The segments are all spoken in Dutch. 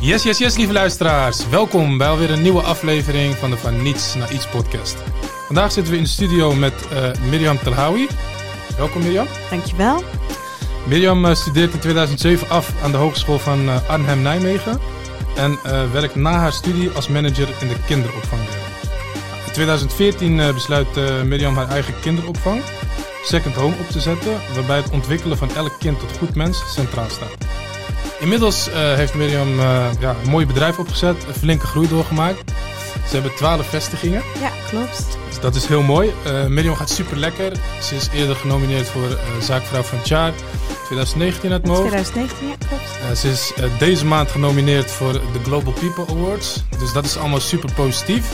Yes, yes, yes, lieve luisteraars. Welkom bij alweer een nieuwe aflevering van de Van Niets naar Iets podcast. Vandaag zitten we in de studio met uh, Mirjam Telhawi. Welkom Mirjam. Dankjewel. Mirjam uh, studeert in 2007 af aan de Hogeschool van uh, Arnhem-Nijmegen. En werkt na haar studie als manager in de kinderopvang. In 2014 besluit Mirjam haar eigen kinderopvang, Second Home, op te zetten. Waarbij het ontwikkelen van elk kind tot goed mens centraal staat. Inmiddels uh, heeft Mirjam uh, ja, een mooi bedrijf opgezet, een flinke groei doorgemaakt. Ze hebben twaalf vestigingen. Ja, klopt. Dus dat is heel mooi. Uh, Mirjam gaat super lekker. Ze is eerder genomineerd voor Zaakvrouw van het jaar 2019 uit mijn 2019, ja, klopt. ze is deze maand genomineerd voor de Global People Awards. Dus dat is allemaal super positief.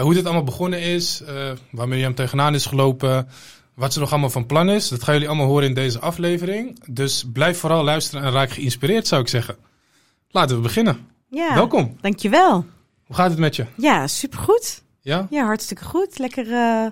hoe dit allemaal begonnen is, waar Mirjam tegenaan is gelopen, wat ze nog allemaal van plan is. Dat gaan jullie allemaal horen in deze aflevering. Dus blijf vooral luisteren en raak geïnspireerd, zou ik zeggen. Laten we beginnen. Ja, Welkom. Dankjewel. Hoe gaat het met je? Ja, supergoed. Ja? Ja, hartstikke goed. Lekker uh,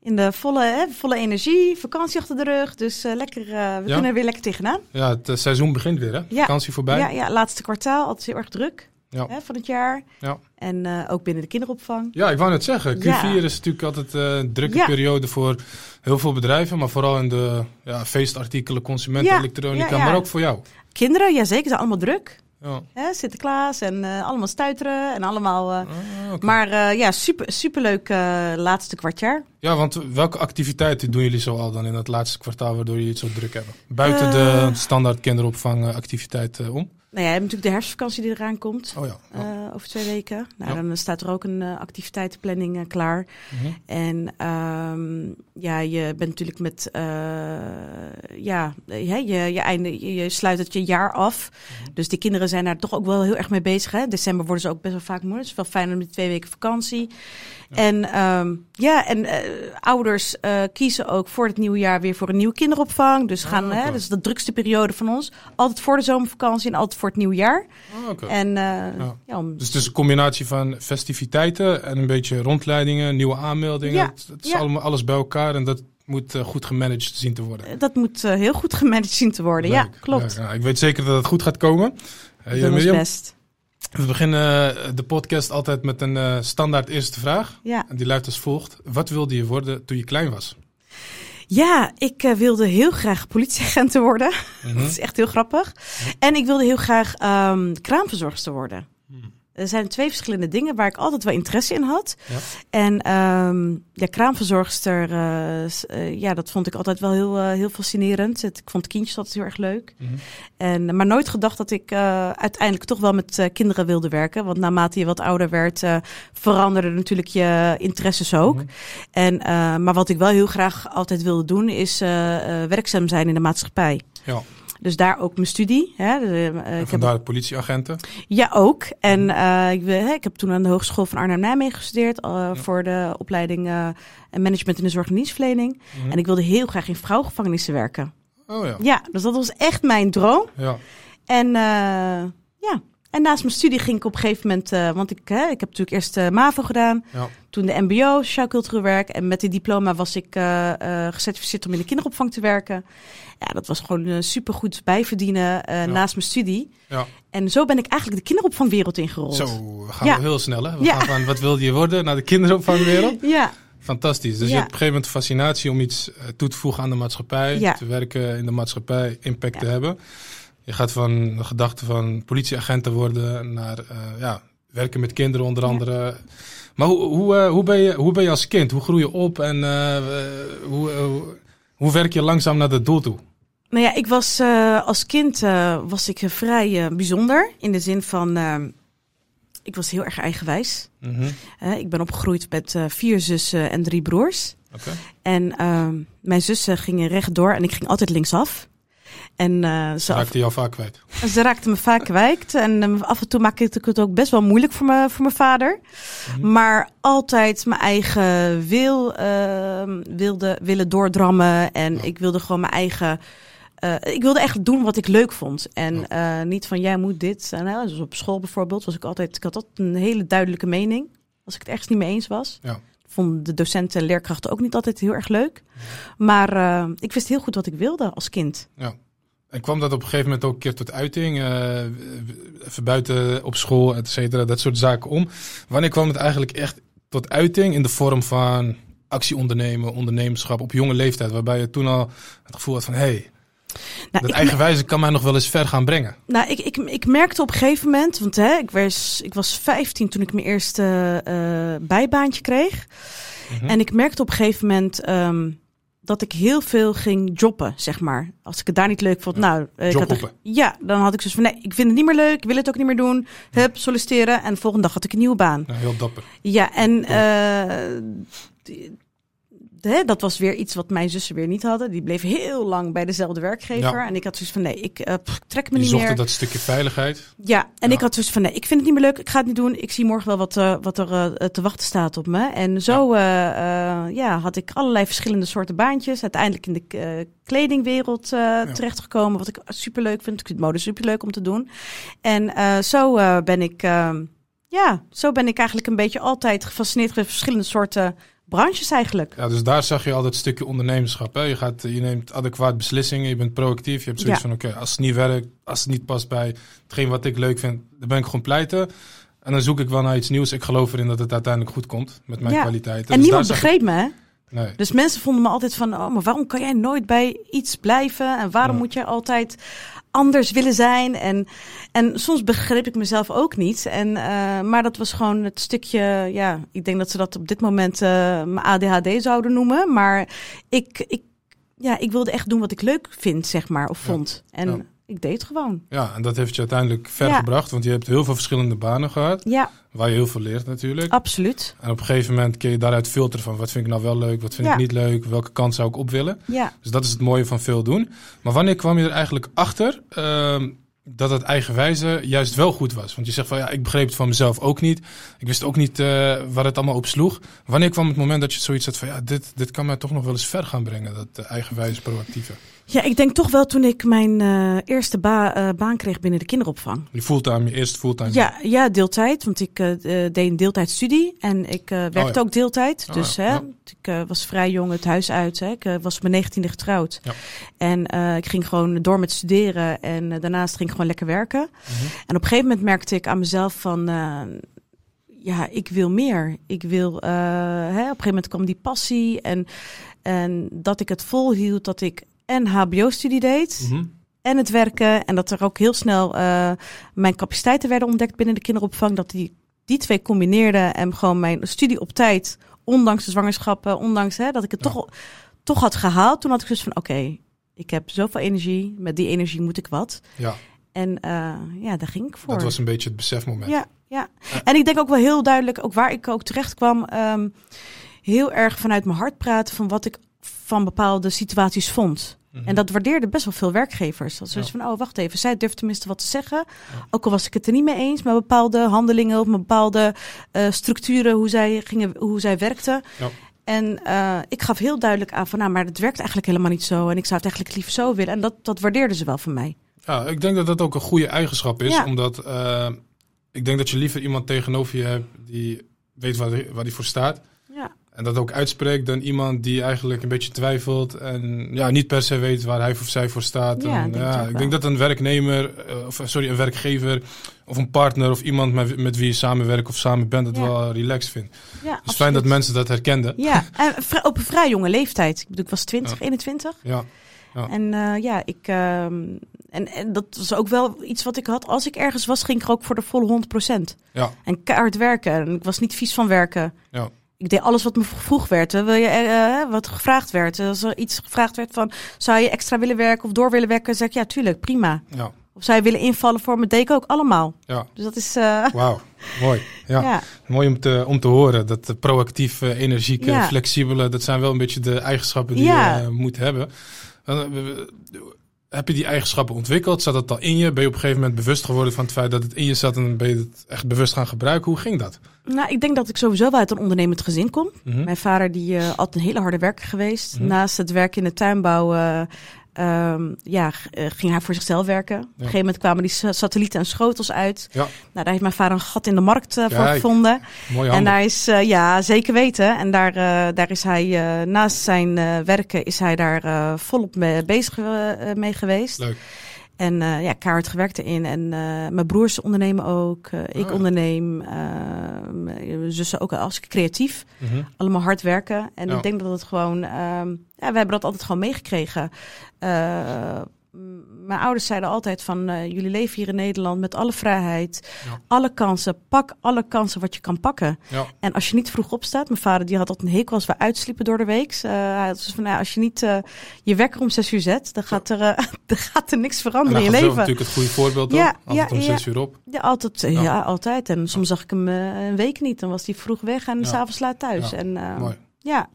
in de volle, hè, volle energie. Vakantie achter de rug. Dus uh, lekker, uh, we ja? kunnen er weer lekker tegenaan. Ja, het seizoen begint weer hè? Ja. Vakantie voorbij. Ja, ja, laatste kwartaal. Altijd heel erg druk ja. hè, van het jaar. Ja. En uh, ook binnen de kinderopvang. Ja, ik wou net zeggen. Q4 ja. is natuurlijk altijd uh, een drukke periode voor heel veel bedrijven. Maar vooral in de ja, feestartikelen, consumenten, elektronica. Maar ook voor jou. Kinderen, ja zeker. zijn allemaal druk. Ja. Hè, Sinterklaas en uh, allemaal stuiteren en allemaal. Ah, okay. Maar ja, super, superleuk laatste kwartjaar. Ja, want welke activiteiten doen jullie zo al dan in dat laatste kwartaal waardoor jullie het zo druk hebben? Buiten de standaard kinderopvang activiteiten om? Nou ja, je hebt natuurlijk de herfstvakantie die eraan komt. Oh ja, ja. Uh, over twee weken. Nou, ja. dan staat er ook een uh, activiteitenplanning uh, klaar. Mm -hmm. En um, ja, je bent natuurlijk met... ja, je, je, einde, je, sluit het je jaar af. Mm -hmm. Dus die kinderen zijn daar toch ook wel heel erg mee bezig. Hè? December worden ze ook best wel vaak moe. Het is wel fijn om die twee weken vakantie. Ja. En um, ja, en uh, ouders kiezen ook voor het nieuwe jaar weer voor een nieuwe kinderopvang. Dus gaan, oh, okay. hè, dat is de drukste periode van ons. Altijd voor de zomervakantie en altijd voor het nieuwe jaar. Oh, okay. En, uh, ja. Om... Dus het is een combinatie van festiviteiten en een beetje rondleidingen, nieuwe aanmeldingen. Ja. Het, het is allemaal alles bij elkaar en dat moet uh, goed gemanaged zien te worden. Dat moet uh, heel goed gemanaged zien te worden, Leuk. ja, klopt. Ja, ik weet zeker dat het goed gaat komen. Doe ons best. We beginnen de podcast altijd met een standaard eerste vraag. Ja. En die luidt als volgt. Wat wilde je worden toen je klein was? Ja, ik uh, wilde heel graag politieagent worden. Mm -hmm. dat is echt heel grappig. En ik wilde heel graag um, kraamverzorgster worden. Er zijn twee verschillende dingen waar ik altijd wel interesse in had. Ja. En um, ja, kraamverzorgster, uh, uh, ja, dat vond ik altijd wel heel, uh, heel fascinerend. Het, ik vond kindjes altijd heel erg leuk. Mm -hmm. en, maar nooit gedacht dat ik uiteindelijk toch wel met kinderen wilde werken. Want naarmate je wat ouder werd, veranderden natuurlijk je interesses ook. Mhm. Mm -hmm. en, maar wat ik wel heel graag altijd wilde doen, is werkzaam zijn in de maatschappij. Ja. Dus daar ook mijn studie. Hè. Uh, ik vandaar heb... politieagenten? Ja, ook. En uh, ik, uh, ik heb toen aan de Hogeschool van Arnhem-Nijmegen gestudeerd. ja. Voor de opleiding Management in de Zorg en Dienstverlening. Mhm. En ik wilde heel graag in vrouwengevangenissen werken. Oh ja. Ja, dus dat was echt mijn droom. Ja. En ja, en naast mijn studie ging ik op een gegeven moment, uh, want ik, hè, ik heb natuurlijk eerst uh, MAVO gedaan, ja. toen de MBO, Sociaal Cultureel Werk. En met die diploma was ik uh, gecertificeerd om in de kinderopvang te werken. Ja, dat was gewoon supergoed bijverdienen ja. naast mijn studie. Ja. En zo ben ik eigenlijk de kinderopvangwereld ingerold. Zo, gaan we heel snel hè? We gaan van wat wilde je worden naar de kinderopvangwereld. Ja. Fantastisch. Dus je hebt op een gegeven moment fascinatie om iets toe te voegen aan de maatschappij, te werken in de maatschappij, impact te hebben. Je gaat van de gedachte van politieagenten worden naar uh, ja, werken met kinderen onder andere. Ja. Maar hoe, hoe, uh, hoe, ben je, hoe ben je als kind? Hoe groei je op en uh, hoe, hoe werk je langzaam naar dat doel toe? Nou ja, ik was als kind was ik vrij bijzonder in de zin van ik was heel erg eigenwijs. -hmm. ik ben opgegroeid met vier zussen en drie broers. Okay. En ehm, mijn zussen gingen rechtdoor en ik ging altijd linksaf. En, uh, ze raakte jou vaak kwijt. Ze raakte me vaak kwijt. En um, af en toe maakte ik het ook best wel moeilijk voor, me, voor mijn vader. Mhm. Mm -hmm. Maar altijd mijn eigen wil uh, wilde, willen doordrammen. En ja. ik wilde gewoon mijn eigen... Uh, ik wilde echt doen wat ik leuk vond. En ja. niet van, jij moet dit. En, dus op school bijvoorbeeld was ik altijd... Ik had altijd een hele duidelijke mening. Als ik het ergens niet mee eens was. Ja vonden de docenten en leerkrachten ook niet altijd heel erg leuk. Maar uh, ik wist heel goed wat ik wilde als kind. Ja. En kwam dat op een gegeven moment ook een keer tot uiting? Uh, even buiten op school, et cetera, dat soort zaken om. Wanneer kwam het eigenlijk echt tot uiting in de vorm van actie ondernemen, ondernemerschap op jonge leeftijd? Waarbij je toen al het gevoel had van, hé, hey, nou, dat eigenwijze kan mij nog wel eens ver gaan brengen. Nou, ik, ik, ik merkte op een gegeven moment, want hè, ik, was, ik was 15 toen ik mijn eerste uh, bijbaantje kreeg. Mhm. En ik merkte op een gegeven moment um, dat ik heel veel ging jobben, zeg maar. Als ik het daar niet leuk vond, nou... Uh, ik had ja, dan had ik zoiets van, nee, ik vind het niet meer leuk, ik wil het ook niet meer doen. Hup, solliciteren en de volgende dag had ik een nieuwe baan. Ja, heel dapper. Ja, en uh, hè, dat was weer iets wat mijn zussen weer niet hadden. Die bleef heel lang bij dezelfde werkgever. En ik had zoiets van, nee, ik uh, trek me niet meer. Je dat stukje veiligheid. Ja, en ik had zoiets van, nee, ik vind het niet meer leuk. Ik ga het niet doen. Ik zie morgen wel wat, uh, wat er uh, te wachten staat op me. En zo ja. ja. had ik allerlei verschillende soorten baantjes. Uiteindelijk in de kledingwereld terechtgekomen. Wat ik super leuk vind. Ik vind mode super leuk om te doen. En zo ben ik... ja, zo ben ik eigenlijk een beetje altijd gefascineerd met verschillende soorten branches eigenlijk. Ja, dus daar zag je al dat stukje ondernemerschap. Hè? Je, gaat, je neemt adequaat beslissingen, je bent proactief. Je hebt zoiets van, oké, als het niet werkt, als het niet past bij hetgeen wat ik leuk vind, dan ben ik gewoon pleiten. En dan zoek ik wel naar iets nieuws. Ik geloof erin dat het uiteindelijk goed komt met mijn kwaliteiten. En dus niemand begreep me, hè? Nee. Dus mensen vonden me altijd van, oh, maar waarom kan jij nooit bij iets blijven? En waarom moet je altijd anders willen zijn. En, en soms begreep ik mezelf ook niet. En, uh, maar dat was gewoon het stukje, ja, ik denk dat ze dat op dit moment uh, mijn ADHD zouden noemen. Maar ik, ik, ja, ik wilde echt doen wat ik leuk vind, zeg maar, of vond. En ik deed het gewoon. Ja, en dat heeft je uiteindelijk ver gebracht, want je hebt heel veel verschillende banen gehad. Ja. Waar je heel veel leert natuurlijk. Absoluut. En op een gegeven moment kun je daaruit filteren van wat vind ik nou wel leuk, wat vind ik niet leuk, welke kant zou ik op willen. Ja. Dus dat is het mooie van veel doen. Maar wanneer kwam je er eigenlijk achter uh, dat het eigenwijze juist wel goed was? Want je zegt van ja, ik begreep het van mezelf ook niet. Ik wist ook niet uh, waar het allemaal op sloeg. Wanneer kwam het moment dat je zoiets had van ja, dit, dit kan mij toch nog wel eens ver gaan brengen, dat uh, eigenwijze proactieve? Ja, ik denk toch wel toen ik mijn uh, eerste ba uh, baan kreeg binnen de kinderopvang. Je fulltime, je eerste fulltime? Ja, ja deeltijd. Want ik uh, deed een deeltijdstudie en ik werkte oh, ja. ook deeltijd. Oh, dus hè, ja. ik was vrij jong het huis uit. Hè. Ik was op mijn negentiende getrouwd. Ja. En ik ging gewoon door met studeren en daarnaast ging ik gewoon lekker werken. Mm -hmm. En op een gegeven moment merkte ik aan mezelf van ja, ik wil meer. Ik wil, uh, hè, op een gegeven moment kwam die passie en, en dat ik het volhield, dat ik en HBO-studie deed. Mm -hmm. En het werken. En dat er ook heel snel uh, mijn capaciteiten werden ontdekt binnen de kinderopvang. Dat die, die twee combineerde en gewoon mijn studie op tijd, ondanks de zwangerschappen, ondanks hè, dat ik het ja. toch, toch had gehaald. Toen had ik dus van oké, okay, ik heb zoveel energie. Met die energie moet ik wat. Ja. En uh, ja, daar ging ik voor. Dat was een beetje het besefmoment. Ja, ja. En ik denk ook wel heel duidelijk, ook waar ik ook terecht kwam, um, heel erg vanuit mijn hart praten van wat ik van bepaalde situaties vond. Mm -hmm. En dat waardeerden best wel veel werkgevers. Dat ze ja. van, oh, wacht even, zij durft tenminste wat te zeggen. Ja. Ook al was ik het er niet mee eens met bepaalde handelingen of met bepaalde uh, structuren, hoe zij, gingen, hoe zij werkten. Ja. En uh, ik gaf heel duidelijk aan van, nou, maar het werkt eigenlijk helemaal niet zo. En ik zou het eigenlijk liever zo willen. En dat, dat waardeerden ze wel van mij. Ja, ik denk dat dat ook een goede eigenschap is. Omdat uh, ik denk dat je liever iemand tegenover je hebt die weet waar waar die voor staat. En dat ook uitspreekt dan iemand die eigenlijk een beetje twijfelt en ja, niet per se weet waar hij of zij voor staat. Ja, en, denk ja, ik, denk dat een werknemer, of sorry, een werkgever of een partner of iemand met, met wie je samenwerkt of samen bent, het ja. wel relaxed vindt. Ja, het is fijn dat mensen dat herkenden. Ja, en op een vrij jonge leeftijd. Ik bedoel, ik was 20, ja. 21. Ja. ja. En uh, ja, ik. Uh, en, en dat was ook wel iets wat ik had. Als ik ergens was, ging ik ook voor de volle 100%. Ja. En keihard werken. En ik was niet vies van werken. Ja ik deed alles wat me vroeg werd. Wil je, uh, wat gevraagd werd. Als er iets gevraagd werd van, zou je extra willen werken of door willen werken? zeg ik, ja, tuurlijk, prima. Ja. Of zou je willen invallen voor me? deed ik ook allemaal. Ja. Dus dat is... Uh... Wauw, mooi. Ja. ja. Mooi om te, om te horen. Dat de proactieve, energieke, ja. flexibele, dat zijn wel een beetje de eigenschappen die je moet hebben. Heb je die eigenschappen ontwikkeld? Zat dat al in je? Ben je op een gegeven moment bewust geworden van het feit dat het in je zat en ben je het echt bewust gaan gebruiken? Hoe ging dat? Nou, ik denk dat ik sowieso wel uit een ondernemend gezin kom. Mm -hmm. Mijn vader die uh, altijd een hele harde werker geweest. Mm -hmm. Naast het werk in de tuinbouw uh, ehm, ja, eh, ging hij voor zichzelf werken. Op een gegeven moment kwamen die sa- satellieten en schotels uit. Ja. Nou, daar heeft mijn vader een gat in de markt eh, voor gevonden. Mooie En daar is, eh, ja, zeker weten. En daar, daar is hij, naast zijn werken, is hij daar volop mee bezig mee geweest. Leuk. En eh ja, kaart gewerkt erin. En eh, mijn broers ondernemen ook. eh, ik Ah. onderneem. mijn zussen ook als creatief. Mhm. Allemaal hard werken. En ik denk dat het gewoon... ehm, ja, we hebben dat altijd gewoon meegekregen. Mijn ouders zeiden altijd van... eh, jullie leven hier in Nederland met alle vrijheid. Ja. Alle kansen. Pak alle kansen wat je kan pakken. Ja. En als je niet vroeg opstaat... Mijn vader die had altijd een hekel als we uitsliepen door de week. Eh, hij dus van, nou, als je niet eh, je wekker om zes uur zet... dan gaat er, dan gaat er niks En veranderen in je gaf zelf leven. natuurlijk het goede voorbeeld Ja, ook. Altijd ja, om ja. zes uur op. Ja, altijd. Ja. Ja, altijd. En soms zag ik hem een week niet. Dan was hij vroeg weg en Ja. s'avonds laat thuis. Ja, En, Mooi. ja.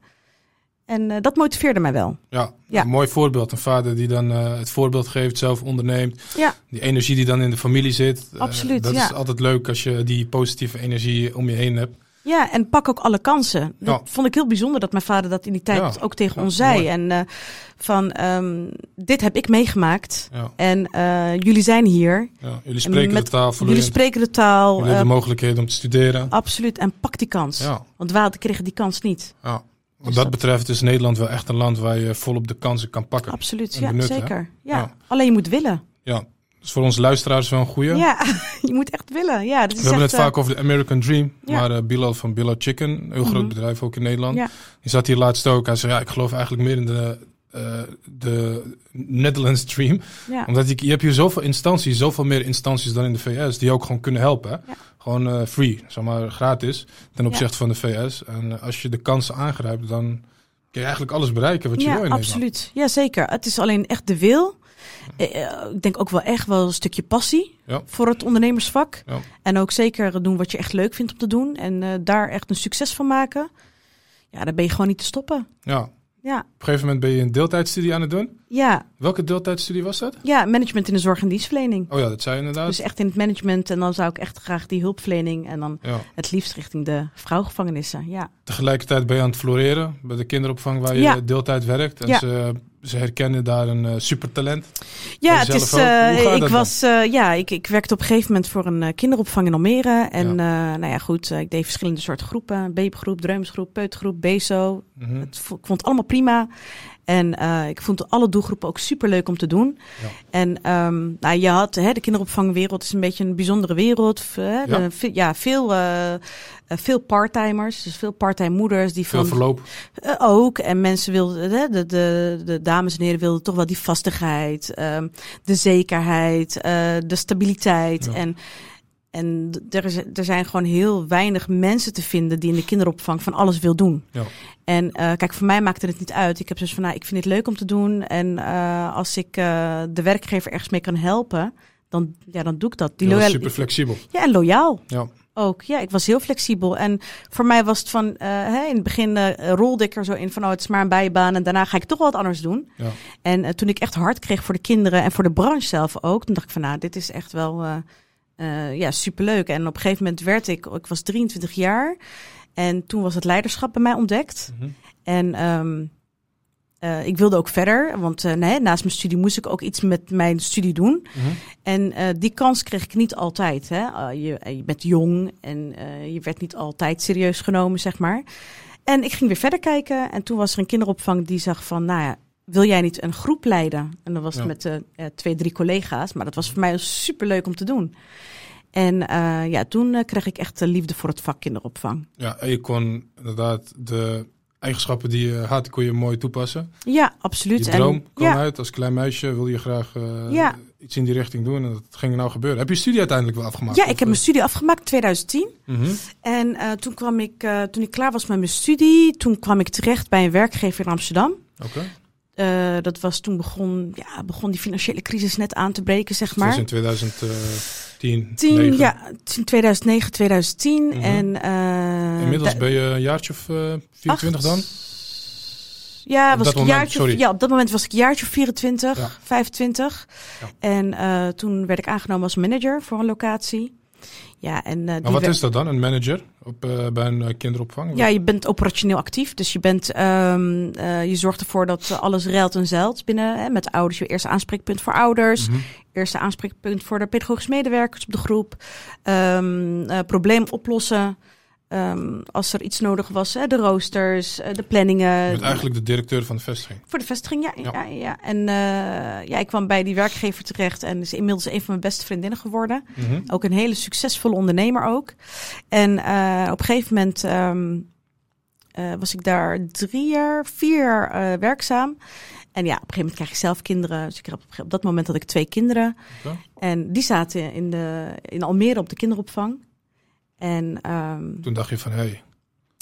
En eh, dat motiveerde mij wel. Ja, Ja. een mooi voorbeeld. Een vader die dan eh, het voorbeeld geeft, zelf onderneemt. Ja. Die energie die dan in de familie zit. eh, Absoluut, Dat ja. is altijd leuk als je die positieve energie om je heen hebt. Ja, en pak ook alle kansen. Dat Ja. vond ik heel bijzonder dat mijn vader dat in die tijd Ja. ook tegen Ja, ons zei. mooi. En van, ehm, dit heb ik meegemaakt. En jullie zijn hier. ja. Jullie spreken met- de taal Jullie spreken de taal. Jullie hebben de mogelijkheden om te studeren. absoluut. En pak die kans. Ja, Want wij kregen die kans niet. ja. Wat dat betreft is Nederland wel echt een land waar je volop de kansen kan pakken. Absoluut. Ja, benutten, zeker. Ja. Ja. Alleen je moet willen. Ja, dus voor onze luisteraars wel een goeie. Ja, je moet echt willen. Ja, dat is We hebben het eh, vaak over de American Dream. Ja. Maar eh, Bilal van Bilal Chicken, een heel groot Mhm. bedrijf ook in Nederland. Ja. Die zat hier laatst ook. Hij zei, ja, ik geloof eigenlijk meer in de, eh, de Netherlands Dream. Ja. Omdat je, je hebt hier zoveel instanties, zoveel meer instanties dan in de VS, die ook gewoon kunnen helpen. Gewoon eh, free, zeg maar gratis, ten Ja. opzichte van de VS. En eh, als je de kansen aangrijpt, dan kun je eigenlijk alles bereiken wat je ja, wil in absoluut. Ja, zeker. Het is alleen echt de wil. Eh, Ik denk ook wel echt wel een stukje passie Ja. voor het ondernemersvak. Ja. En ook zeker doen wat je echt leuk vindt om te doen. En daar echt een succes van maken. Ja, dan ben je gewoon niet te stoppen. Nederland. Ja. Ja, Op een gegeven moment ben je een deeltijdstudie aan het doen. ja, Welke deeltijdstudie was dat? ja management in de zorg en dienstverlening. Oh ja, dat zei je inderdaad. Dus echt in het management. En dan zou ik echt graag die hulpverlening. En dan ja. het liefst richting de vrouwgevangenissen. Ja, Tegelijkertijd ben je aan het floreren bij de kinderopvang waar je Ja. deeltijd werkt. En Ja. ze, ze herkennen daar een eh, supertalent. Ja, het is. eh, ik was. eh, ja, ik, ik werkte op een gegeven moment voor een kinderopvang in Almere. En Ja. nou ja, goed. ik deed verschillende soorten groepen: babygroep, dreumsgroep, peutergroep, BESO. Mhm. Het ik vond het allemaal prima. En eh, ik vond alle doelgroepen ook super leuk om te doen. Ja. En ehm, nou, je had hè, de kinderopvangwereld is een beetje een bijzondere wereld. Hè, Ja. de- ve- ja, veel, eh, veel parttimers, dus veel parttime moeders die Veel van verloop. eh, ook. En mensen wilden, hè, de, de, de dames en heren wilden toch wel die vastigheid, ehm, de zekerheid, de stabiliteit. Ja. En, en er, is, er zijn gewoon heel weinig mensen te vinden die in de kinderopvang van alles wil doen. Ja. En eh, kijk, voor mij maakte het niet uit. Ik heb dus van, nou, ik vind het leuk om te doen. En eh, als ik eh, de werkgever ergens mee kan helpen, dan, ja, dan doe ik dat. Die loyaal- super flexibel. ja, en loyaal Ja. ook. Ja, ik was heel flexibel. En voor mij was het van, hè, in het begin rolde ik er zo in van, oh, het is maar een bijbaan. En daarna ga ik toch wel wat anders doen. Ja. En toen ik echt hard kreeg voor de kinderen en voor de branche zelf ook, toen dacht ik van, nou, dit is echt wel, eh, ja, superleuk. En op een gegeven moment werd ik, ik was 23 jaar. En toen was het leiderschap bij mij ontdekt. Mhm. En ehm, eh, ik wilde ook verder, want eh, nee, naast mijn studie moest ik ook iets met mijn studie doen. Mhm. En die kans kreeg ik niet altijd. Hè? Je, je bent jong en je werd niet altijd serieus genomen, zeg maar. En ik ging weer verder kijken. En toen was er een kinderopvang die zag van, nou ja, wil jij niet een groep leiden? En dat was Ja. met eh, eh, twee, drie collega's. Maar dat was voor mij super leuk om te doen. En eh, ja, toen kreeg ik echt de liefde voor het vak kinderopvang. Ja, en je kon inderdaad de eigenschappen die je had, kon je mooi toepassen. Ja, absoluut. Je droom en, kwam ja, uit. Als klein meisje wilde je graag Ja. iets in die richting doen. En dat ging nou gebeuren. Heb je studie uiteindelijk wel afgemaakt? ja, ik heb mijn studie afgemaakt in 2010. eh, mhm. En toen kwam ik, toen ik klaar was met mijn studie, toen kwam ik terecht bij een werkgever in Amsterdam. Oké. Eh, dat was toen begon, ja, begon die financiële crisis net aan te breken, zeg Dat was maar. in 2010, 10, 9. ja, in 2009, 2010. Mhm. En, eh, Inmiddels ben je een jaartje of eh 24 acht. dan? Ja, Op was dat ik moment, jaartje, sorry. ja, op dat moment was ik een jaartje of 24, Ja. 25. Ja. En eh, toen werd ik aangenomen als manager voor een locatie. Ja, en, uh, maar wat is dat dan, een manager op, uh, bij een uh, kinderopvang? Ja, je bent operationeel actief. Dus je, bent, um, je zorgt ervoor dat alles ruilt en zeilt binnen. Hè, met ouders, je eerste aanspreekpunt voor ouders. Mm -hmm. Eerste aanspreekpunt voor de pedagogische medewerkers op de groep. Um, probleem oplossen. Um, als er iets nodig was, hè, de roosters, de planningen. Je bent eigenlijk de directeur van de vestiging. Voor de vestiging, ja. ja. ja, ja. En uh, ja, ik kwam bij die werkgever terecht en is inmiddels een van mijn beste vriendinnen geworden. Mm -hmm. Ook een hele succesvolle ondernemer ook. En uh, op een gegeven moment um, uh, was ik daar drie jaar, vier jaar werkzaam. En ja, op een gegeven moment krijg je zelf kinderen. Dus ik heb op, op dat moment had ik twee kinderen. Okay. En die zaten in, de, in Almere op de kinderopvang. En, um, Toen dacht je van, hé, hey,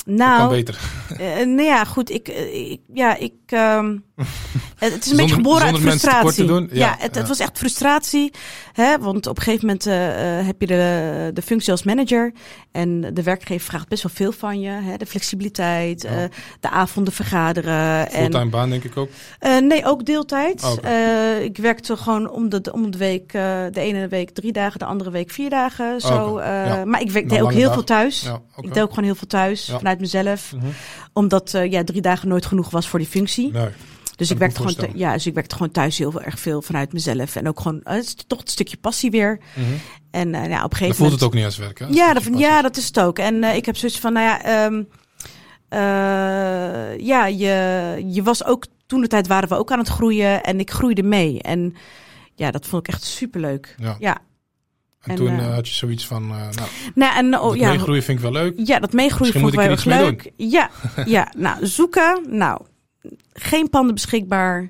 nou, kan beter. Uh, nou ja, goed, ik, ik ja, ik, um, het is een Zonder- beetje geboren uit frustratie. doen? Ja, Ja, het, ja. het was echt frustratie, hè, want op een gegeven moment uh, heb je de, de functie als manager en de werkgever vraagt best wel veel van je, hè, de flexibiliteit, uh, de avonden vergaderen. en, Fulltime baan denk ik ook. uh, nee, ook deeltijd. Oh, ik werkte gewoon om de, om de week, de ene week drie dagen, de andere week vier dagen. Zo, uh, Ja. Maar ik werk, Na deed ook heel veel thuis. Ik deed ook gewoon heel veel thuis, vanuit mezelf. Mhm. Omdat ja, drie dagen nooit genoeg was voor die functie. Nee. Dus ik, werkte gewoon, ja, dus ik werkte gewoon thuis heel veel, erg veel vanuit mezelf. En ook gewoon, uh, het is toch het stukje passie weer. Mhm. En uh, ja, op een gegeven voelt moment... het ook niet als werk, hè? Ja, Dat ja, dat is het ook. En uh, ik heb zoiets van, nou ja, um, uh, ja, je, je was ook, toen de tijd waren we ook aan het groeien en ik groeide mee. En ja, dat vond ik echt superleuk. Ja. Ja, En, en, toen eh, eh, had je zoiets van, eh, nou, nou en oh, ja, meegroeien vind ik wel leuk. ja, dat meegroeien Misschien vond ik wel leuk. Ja, ja, nou, zoeken, nou, geen panden beschikbaar.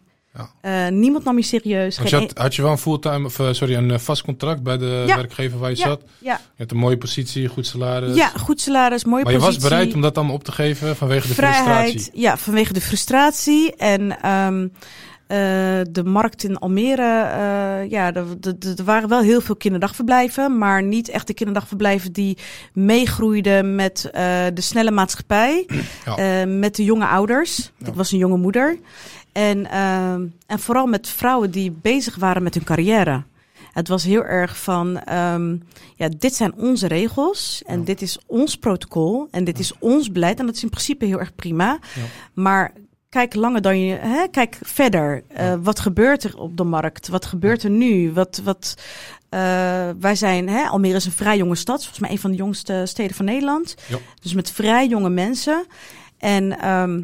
Ja. Uh, niemand nam je serieus. Je had, had je wel een fulltime, of eh, sorry, een eh, vast contract bij de Ja. werkgever waar je Ja. zat? Ja. Je had een mooie positie, goed salaris. ja, goed salaris, mooie maar je positie. was bereid om dat allemaal op te geven vanwege de vrijheid. frustratie. Ja, vanwege de frustratie. En ehm, eh, de markt in Almere, eh, ja, er, waren wel heel veel kinderdagverblijven, maar niet echt de kinderdagverblijven die meegroeiden met eh, de snelle maatschappij, Ja. eh, met de jonge ouders. Ja. Ik was een jonge moeder. En, ehm, en vooral met vrouwen die bezig waren met hun carrière. Het was heel erg van, ehm, ja, dit zijn onze regels en Ja. dit is ons protocol en dit is ons beleid. En dat is in principe heel erg prima. Ja. Maar kijk langer dan je, hè, kijk verder. Eh. Wat gebeurt er op de markt? Wat gebeurt er nu? Wat, wat, eh, wij zijn, hè, Almere is een vrij jonge stad, volgens mij een van de jongste steden van Nederland. Ja. Dus met vrij jonge mensen. En ehm,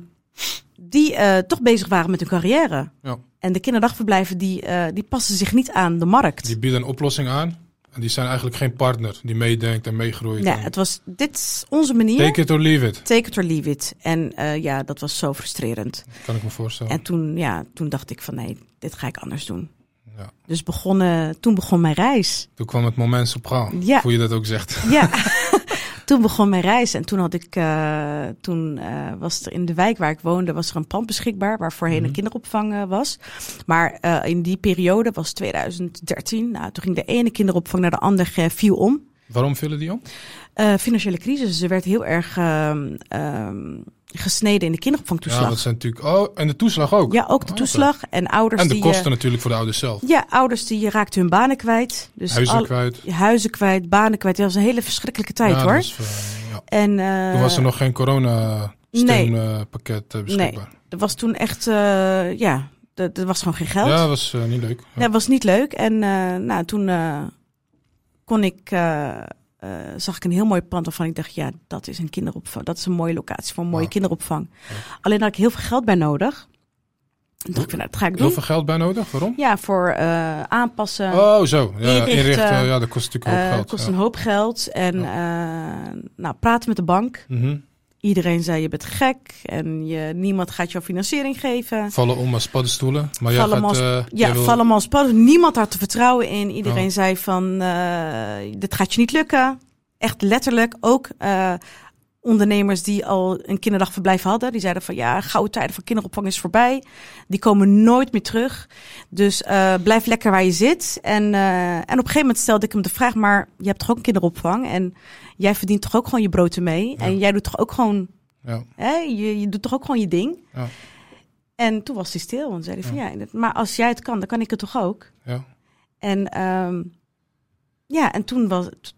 die eh, toch bezig waren met hun carrière. Ja. En de kinderdagverblijven die, die passen zich niet aan de markt. Die bieden een oplossing aan. En die zijn eigenlijk geen partner die meedenkt en meegroeit. Nee, en het was, dit is onze manier. Take it or leave it, Take it or leave it. En eh, ja, dat was zo frustrerend. kan ik me voorstellen. En toen, ja, toen dacht ik van nee, dit ga ik anders doen. Ja. Dus begonnen, toen begon mijn reis. Toen kwam het moment sopraan, Ja. hoe je dat ook zegt. Ja, toen begon mijn reis. En toen had ik, eh, toen eh, was er in de wijk waar ik woonde, was er een pand beschikbaar waar voorheen Mhm. een kinderopvang eh, was. Maar in die periode was 2013. Nou, toen ging de ene kinderopvang naar de andere viel om. Waarom vullen die om? Financiële crisis. Er werd heel erg ehm, ehm, gesneden in de Ja, kinderopvangtoeslag. dat zijn natuurlijk... Oh, en de toeslag ook. Ja, ook de Oh, toeslag en ouders En de die... kosten eh, natuurlijk voor de ouders zelf. ja, ouders die raakten hun banen kwijt. Dus Huizen al- kwijt. huizen kwijt, banen kwijt. Dat was een hele verschrikkelijke tijd ja, hoor. dat was, eh, ja. En, eh, Toen was er nog geen corona-steunpakket Nee. beschikbaar. Er was toen echt, eh, ja, er er was gewoon geen geld. Ja, dat was eh, niet leuk. Ja. Dat was niet leuk. En eh, nou, toen eh, kon ik, eh, eh, zag ik een heel mooi pand waarvan ik dacht, ja, dat is een kinderopvang. Dat is een mooie locatie voor een mooie kinderopvang. Ja. Alleen had ik heel veel geld bij nodig. Dacht ik, nou, dat ga ik Heel doen. veel geld bij nodig, waarom? Ja, voor eh, aanpassen. Oh, zo. Ja, inrichten, inrichten, ja, dat kost natuurlijk een Eh, hoop geld. kost ja. een hoop geld. En eh, nou, praten met de bank. Mhm. Iedereen zei, je bent gek. En je, niemand gaat jou financiering geven. Vallen om als paddenstoelen. Maar jij Vallen gaat... als- eh, Ja, wil- vallen als padden. Niemand had er vertrouwen in. Iedereen Ja. zei van, eh, dit gaat je niet lukken. Echt letterlijk. Ook eh, ondernemers die al een kinderdagverblijf hadden. Die zeiden van, ja, gouden tijden van kinderopvang is voorbij. Die komen nooit meer terug. Dus eh, blijf lekker waar je zit. En, eh, en op een gegeven moment stelde ik hem de vraag, maar je hebt toch ook een kinderopvang? En jij verdient toch ook gewoon je brood ermee? Ja. En jij doet toch ook gewoon, Ja, hè, je, je doet toch ook gewoon je ding? Ja. En toen was hij stil en zei hij van, ja, maar als jij het kan, dan kan ik het toch ook? ja. En ehm, ja, en toen was, t-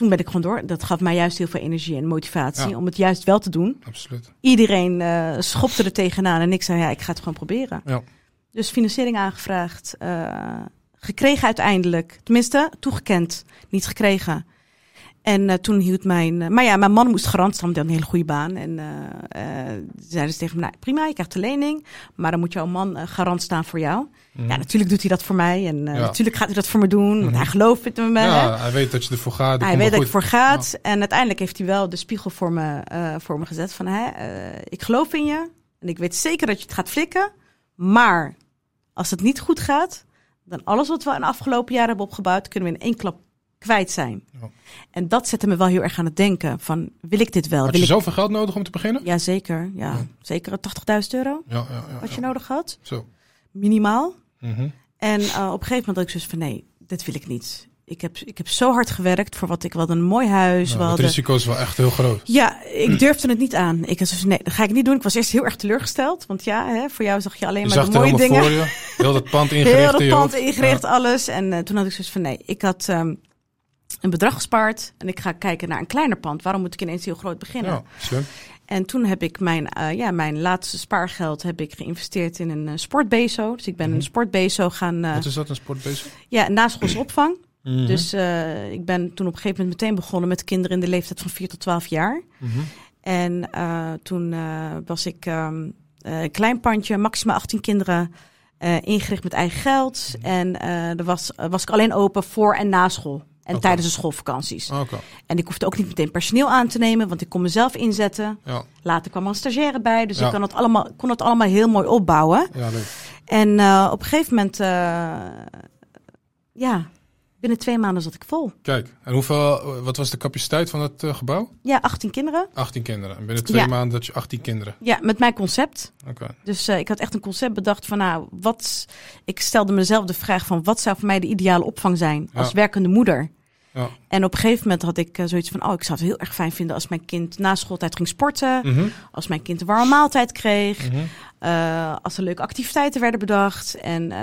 toen ben ik gewoon door. Dat gaf mij juist heel veel energie en motivatie Ja. om het juist wel te doen. Absoluut. Iedereen eh, schopte er tegenaan en ik zei, ja, ik ga het gewoon proberen. Ja. Dus financiering aangevraagd, eh, gekregen uiteindelijk. Tenminste, toegekend, niet gekregen. En eh, toen hield mijn... maar ja, mijn man moest garant staan, want een hele goede baan. En zeiden ze tegen me, nou, prima, je krijgt de lening. Maar dan moet jouw man garant staan voor jou. Mhm. Ja, natuurlijk doet hij dat voor mij. En eh, Ja. natuurlijk gaat hij dat voor me doen. Want Mhm. hij gelooft in me. Ja, hij weet dat je ervoor gaat. Hij weet dat ik voor gaat. En uiteindelijk heeft hij wel de spiegel voor me, eh, voor me gezet. Van, hè, eh, ik geloof in je. En ik weet zeker dat je het gaat flikken. Maar als het niet goed gaat, dan alles wat we in de afgelopen jaren hebben opgebouwd, kunnen we in één klap kwijt zijn. Ja. En dat zette me wel heel erg aan het denken. Van, wil ik dit wel? Had Wil je ik... zoveel geld nodig om te beginnen? Ja, zeker. Ja, Ja. zeker 80.000 euro Ja, ja, ja. wat je nodig had. Zo. Minimaal. Mhm. En eh, op een gegeven moment had ik zoiets van, nee, dit wil ik niet. Ik heb, ik heb zo hard gewerkt voor wat ik... Hadden een mooi huis. We het risico is wel echt heel groot. Ja, ik durfde het niet aan. Ik zoiets van, nee, dat ga ik niet doen. Ik was eerst heel erg teleurgesteld. Want ja, hè, voor jou zag je alleen Je maar de mooie dingen. voor je. Heel dat pand ingericht Heel in je pand ingericht, Ja. alles. En eh, toen had ik zoiets van, nee, ik had ehm, een bedrag gespaard. En ik ga kijken naar een kleiner pand. Waarom moet ik ineens heel groot beginnen? Ja, slim. En toen heb ik mijn, eh, ja, mijn laatste spaargeld heb ik geïnvesteerd in een eh, sportbezo. Dus ik ben Mhm. een sportbezo gaan, eh, Wat is dat, een sportbezig? ja, naschoolse opvang. Mhm. Dus ik ben toen op een gegeven moment meteen begonnen met kinderen in de leeftijd van 4 tot 12 jaar. Mhm. En toen was ik ehm, eh, een klein pandje, maximaal 18 kinderen, ingericht met eigen geld. En er was, was ik alleen open voor en na school. En tijdens de schoolvakanties. Oké, En ik hoefde ook niet meteen personeel aan te nemen, want ik kon mezelf inzetten. ja. Later kwam er een stagiaire bij, dus Ja. ik kon het, allemaal, kon het allemaal heel mooi opbouwen. ja, leuk. En eh, op een gegeven moment, eh, ja, binnen twee maanden zat ik vol. Kijk, en hoeveel, wat was de capaciteit van het eh, gebouw? Ja, 18 kinderen. 18 kinderen. En binnen twee Ja. maanden dat je 18 kinderen. Ja, met mijn concept. Oké. Dus eh, ik had echt een concept bedacht van, nou, wat. Ik stelde mezelf de vraag van, wat zou voor mij de ideale opvang zijn als Ja. werkende moeder? Ja. En op een gegeven moment had ik eh, zoiets van, oh, ik zou het heel erg fijn vinden als mijn kind na schooltijd ging sporten, Mhm. als mijn kind een warme maaltijd kreeg, Mhm. eh, als er leuke activiteiten werden bedacht. En, eh,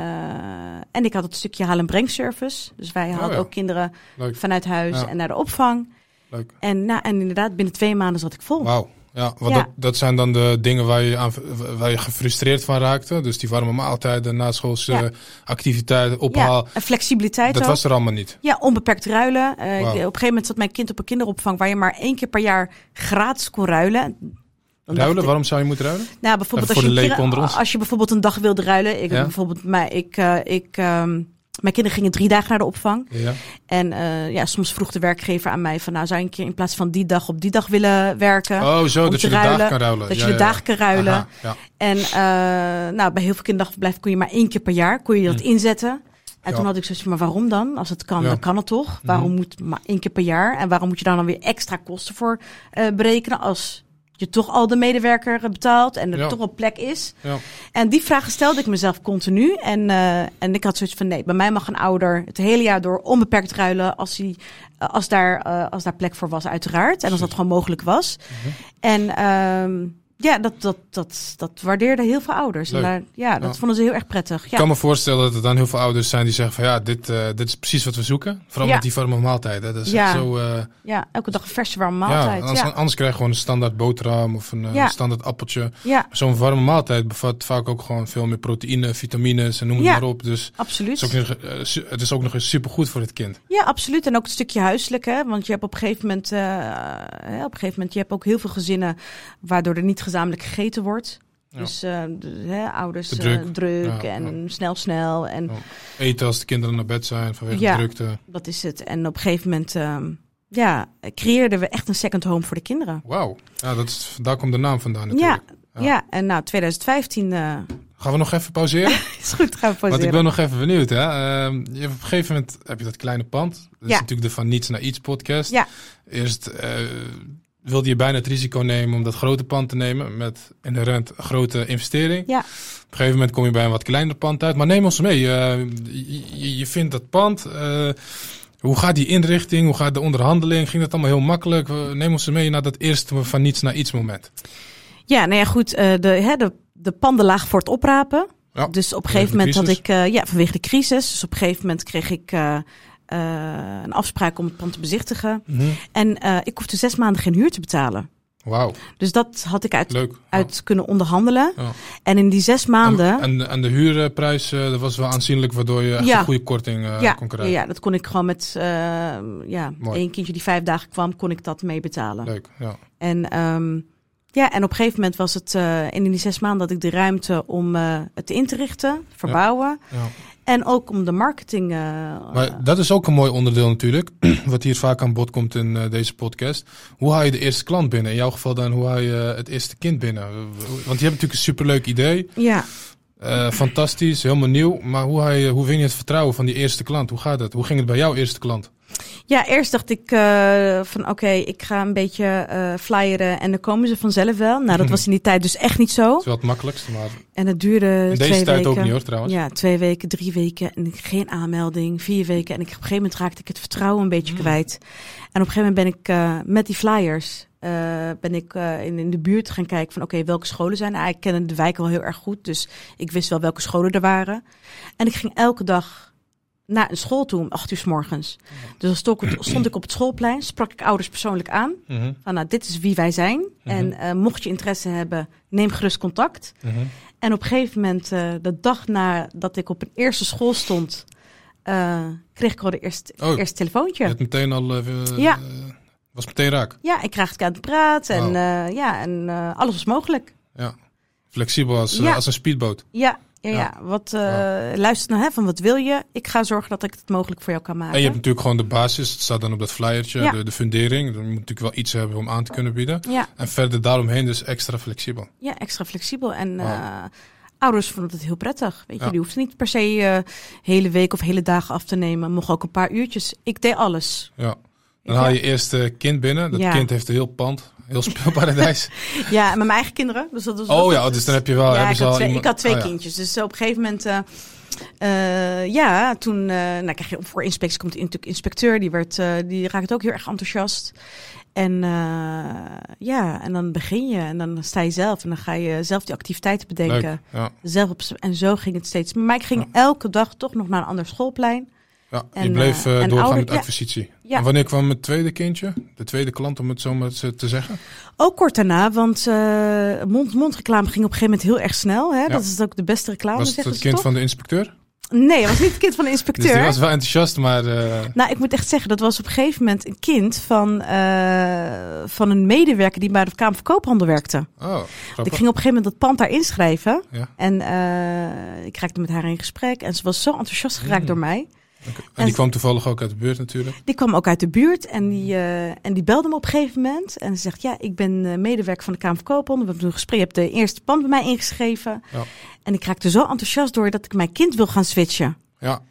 en ik had het stukje haal- en brengservice. Dus wij hadden Oh ja. ook kinderen Leuk. vanuit huis Ja. en naar de opvang. Leuk. En, nou, en inderdaad, binnen twee maanden zat ik vol. Wauw. Ja, want Ja. Dat, dat zijn dan de dingen waar je, aan, waar je gefrustreerd van raakte. Dus die warme maaltijden, naschoolse Ja. activiteiten, ophaal. Ja, en flexibiliteit dat ook. was er allemaal niet. Ja, onbeperkt ruilen. Eh. Op een gegeven moment zat mijn kind op een kinderopvang waar je maar één keer per jaar gratis kon ruilen. Dan Ruilen, ik- waarom zou je moeten ruilen? Nou, bijvoorbeeld als je, als je bijvoorbeeld een dag wilde ruilen. Ik bijvoorbeeld, mij, ik, eh, ik, ehm, mijn kinderen gingen drie dagen naar de opvang. Ja. En eh, ja, soms vroeg de werkgever aan mij van, nou zou je een keer in plaats van die dag op die dag willen werken? Oh, zo, dat je de dagen ruilen, kan ruilen. dat je de ja, dagen kan ruilen. Aha. En eh, nou, bij heel veel kinderdagverblijven kon je maar één keer per jaar kon je dat inzetten. En toen had ik zoiets van, maar waarom dan? Als het kan. Mhm. dan kan het toch? Waarom moet maar één keer per jaar? En waarom moet je daar dan weer extra kosten voor eh, berekenen als je toch al de medewerker betaalt en er Ja. toch een plek is? Ja. En die vragen stelde ik mezelf continu. En, eh, en ik had zoiets van, nee, bij mij mag een ouder het hele jaar door onbeperkt ruilen als, hij, eh, als, daar, eh, als daar plek voor was, uiteraard. En als dat gewoon mogelijk was. Mhm. En ehm, ja, dat, dat, dat, dat waardeerden heel veel ouders. En daar, ja, dat Ja. vonden ze heel erg prettig. Ik Ja, kan me voorstellen dat er dan heel veel ouders zijn die zeggen van ja, dit, eh, dit is precies wat we zoeken. Vooral Ja. met die warme maaltijden. Dat is Ja. echt zo... eh, ja, elke dag een verse warme ja, maaltijd. anders, Ja, anders krijg je gewoon een standaard boterham of een eh, standaard appeltje. ja, Zo'n warme maaltijd bevat vaak ook gewoon veel meer proteïne, vitamines en noem het maar op. Dus het absoluut. is, ook nog, het is ook nog eens supergoed voor het kind. Ja, absoluut. En ook een stukje huiselijk, hè? Want je hebt op een gegeven moment, op een gegeven moment, je hebt ook heel veel gezinnen waardoor er niet gezamenlijk gegeten wordt. Ja. Dus eh, ouders Te eh, druk. druk, Ja, en snel, snel. En. Eten als de kinderen naar bed zijn vanwege de drukte. dat is het. En op een gegeven moment, ehm, ja, creëerden we echt een second home voor de kinderen. Wauw. Ja, dat is, daar komt de naam vandaan natuurlijk. Ja, Ja. en nou, 2015 eh, Gaan we nog even pauzeren? is goed, gaan we Want ik pauzeren. ben nog even benieuwd. Hè? Ehm, je op een gegeven moment heb je dat kleine pand. Dat is natuurlijk de Van Niets naar Iets podcast. Ja. Eerst wilde je bijna het risico nemen om dat grote pand te nemen. Met inherent een grote investering. Ja. Op een gegeven moment kom je bij een wat kleiner pand uit. Maar neem ons mee. Eh, je, vindt dat pand. eh, hoe gaat die inrichting? Hoe gaat de onderhandeling? Ging dat allemaal heel makkelijk? Eh, Neem ons mee naar dat eerste van niets naar iets moment. Ja, nou ja, goed. de, hè, de, de panden lagen voor het oprapen. Ja, dus op een gegeven moment de had ik, ja, vanwege de crisis. Dus op een gegeven moment kreeg ik, een afspraak om het pand te bezichtigen. Mhm. En eh, ik hoefde zes maanden geen huur te betalen. Wauw, Dus dat had ik uit, leuk. uit kunnen onderhandelen. Ja. En in die zes En, maanden... en, en de huurprijs, eh, dat was wel aanzienlijk, waardoor je echt Ja. een goede korting eh, ja, kon krijgen. ja, dat kon ik gewoon met eh, ja, Mooi. één kindje die vijf dagen kwam, kon ik dat mee betalen. Leuk, ja. En, ehm, ja, en op een gegeven moment was het eh, in die zes maanden dat ik de ruimte om eh, het in te richten, verbouwen. ja. En ook om de marketing. eh, Maar dat is ook een mooi onderdeel natuurlijk, wat hier vaak aan bod komt in deze podcast. Hoe haal je de eerste klant binnen? In jouw geval dan, hoe haal je het eerste kind binnen? Want je hebt natuurlijk een superleuk idee, ja, eh, fantastisch, helemaal nieuw. Maar hoe, je, hoe vind je het vertrouwen van die eerste klant? Hoe gaat het? Hoe ging het bij jouw eerste klant? ja, eerst dacht ik eh, van oké, ik ga een beetje eh flyeren en dan komen ze vanzelf wel. Nou, dat was in die tijd dus echt niet zo. Dat is wel het makkelijkste, maar En het duurde in twee deze tijd weken. ook niet hoor trouwens. Ja, twee weken, drie weken en geen aanmelding, vier weken. En ik, op een gegeven moment raakte ik het vertrouwen een beetje Mm. kwijt. En op een gegeven moment ben ik met die flyers eh, ben ik eh, in, in de buurt gaan kijken van oké, welke scholen zijn er? Ah, Ik kende de wijk wel heel erg goed, dus ik wist wel welke scholen er waren. En ik ging elke dag naar een school toe om acht uur s morgens. Dus dan stond ik, stond ik op het schoolplein, sprak ik ouders persoonlijk aan. Mhm, Van nou, dit is wie wij zijn. En eh, mocht je interesse hebben, neem gerust contact. mhm. En op een gegeven moment, de dag nadat ik op een eerste school stond, kreeg ik al de eerste, Oh. eerste telefoontje. Je hebt meteen al, Ja. Was meteen raak. Ja, ik kreeg het aan het praten en, eh, ja, en eh, alles was mogelijk. Ja. Flexibel als, eh, Ja. als een speedboot. Ja, ja, Ja. ja. Wat, eh, luister nou, hè, van wat wil je? Ik ga zorgen dat ik het mogelijk voor jou kan maken. En je hebt natuurlijk gewoon de basis. Het staat dan op dat flyertje, de, de fundering. Dan moet natuurlijk wel iets hebben om aan te kunnen bieden. ja, En verder daaromheen dus extra flexibel. ja, extra flexibel. En ouders vonden het heel prettig. Weet je, die hoefden niet per se eh, hele week of hele dagen af te nemen. Mocht ook een paar uurtjes. Ik deed alles. Ja. Dan haal je eerst eh, kind binnen. Dat Ja. kind heeft een heel pand. Heel speelparadijs. Ja, met mijn eigen kinderen. Dus dat was, oh ja, dus dan heb je wel... ja, ik had, twee, iemand- ik had twee oh kindjes. Dus op een gegeven moment, eh, eh, ja, toen eh, nou, krijg je voor inspectie komt natuurlijk inspecteur. Die, werd, eh, die raakt ook heel erg enthousiast. En eh, ja, en dan begin je en dan sta je zelf en dan ga je zelf die activiteiten bedenken. Leuk. Ja. Zelf op, en zo ging het steeds. Maar ik ging elke dag toch nog naar een ander schoolplein. Ja, je En, bleef eh, eh, doorgaan ouder- met acquisitie. Ja. En wanneer kwam het tweede kindje? De tweede klant, om het zo maar te zeggen? Ook kort daarna, want eh mond-mond reclame ging op een gegeven moment heel erg snel. Hè? Dat is ook de beste reclame, was het het kind van de inspecteur? Nee, het was niet het kind van de Dus inspecteur. die was wel enthousiast, maar... Nou, ik moet echt zeggen, dat was op een gegeven moment een kind van, van een medewerker die bij de Kamer van Koophandel werkte. oh, Ik ging op een gegeven moment dat pand daar inschrijven. Ja. En eh, ik raakte met haar in gesprek. En ze was zo enthousiast geraakt Mm. door mij. En en- die kwam toevallig ook uit de buurt natuurlijk. Die kwam ook uit de buurt en die, eh, en die belde me op een gegeven moment. En ze zegt, ja, ik ben eh, medewerker van de Kamer van Koophandel. We hebben een gesprek, je hebt de eerste pand bij mij ingeschreven. Ja. En ik raakte zo enthousiast door dat ik mijn kind wil gaan switchen. Ja,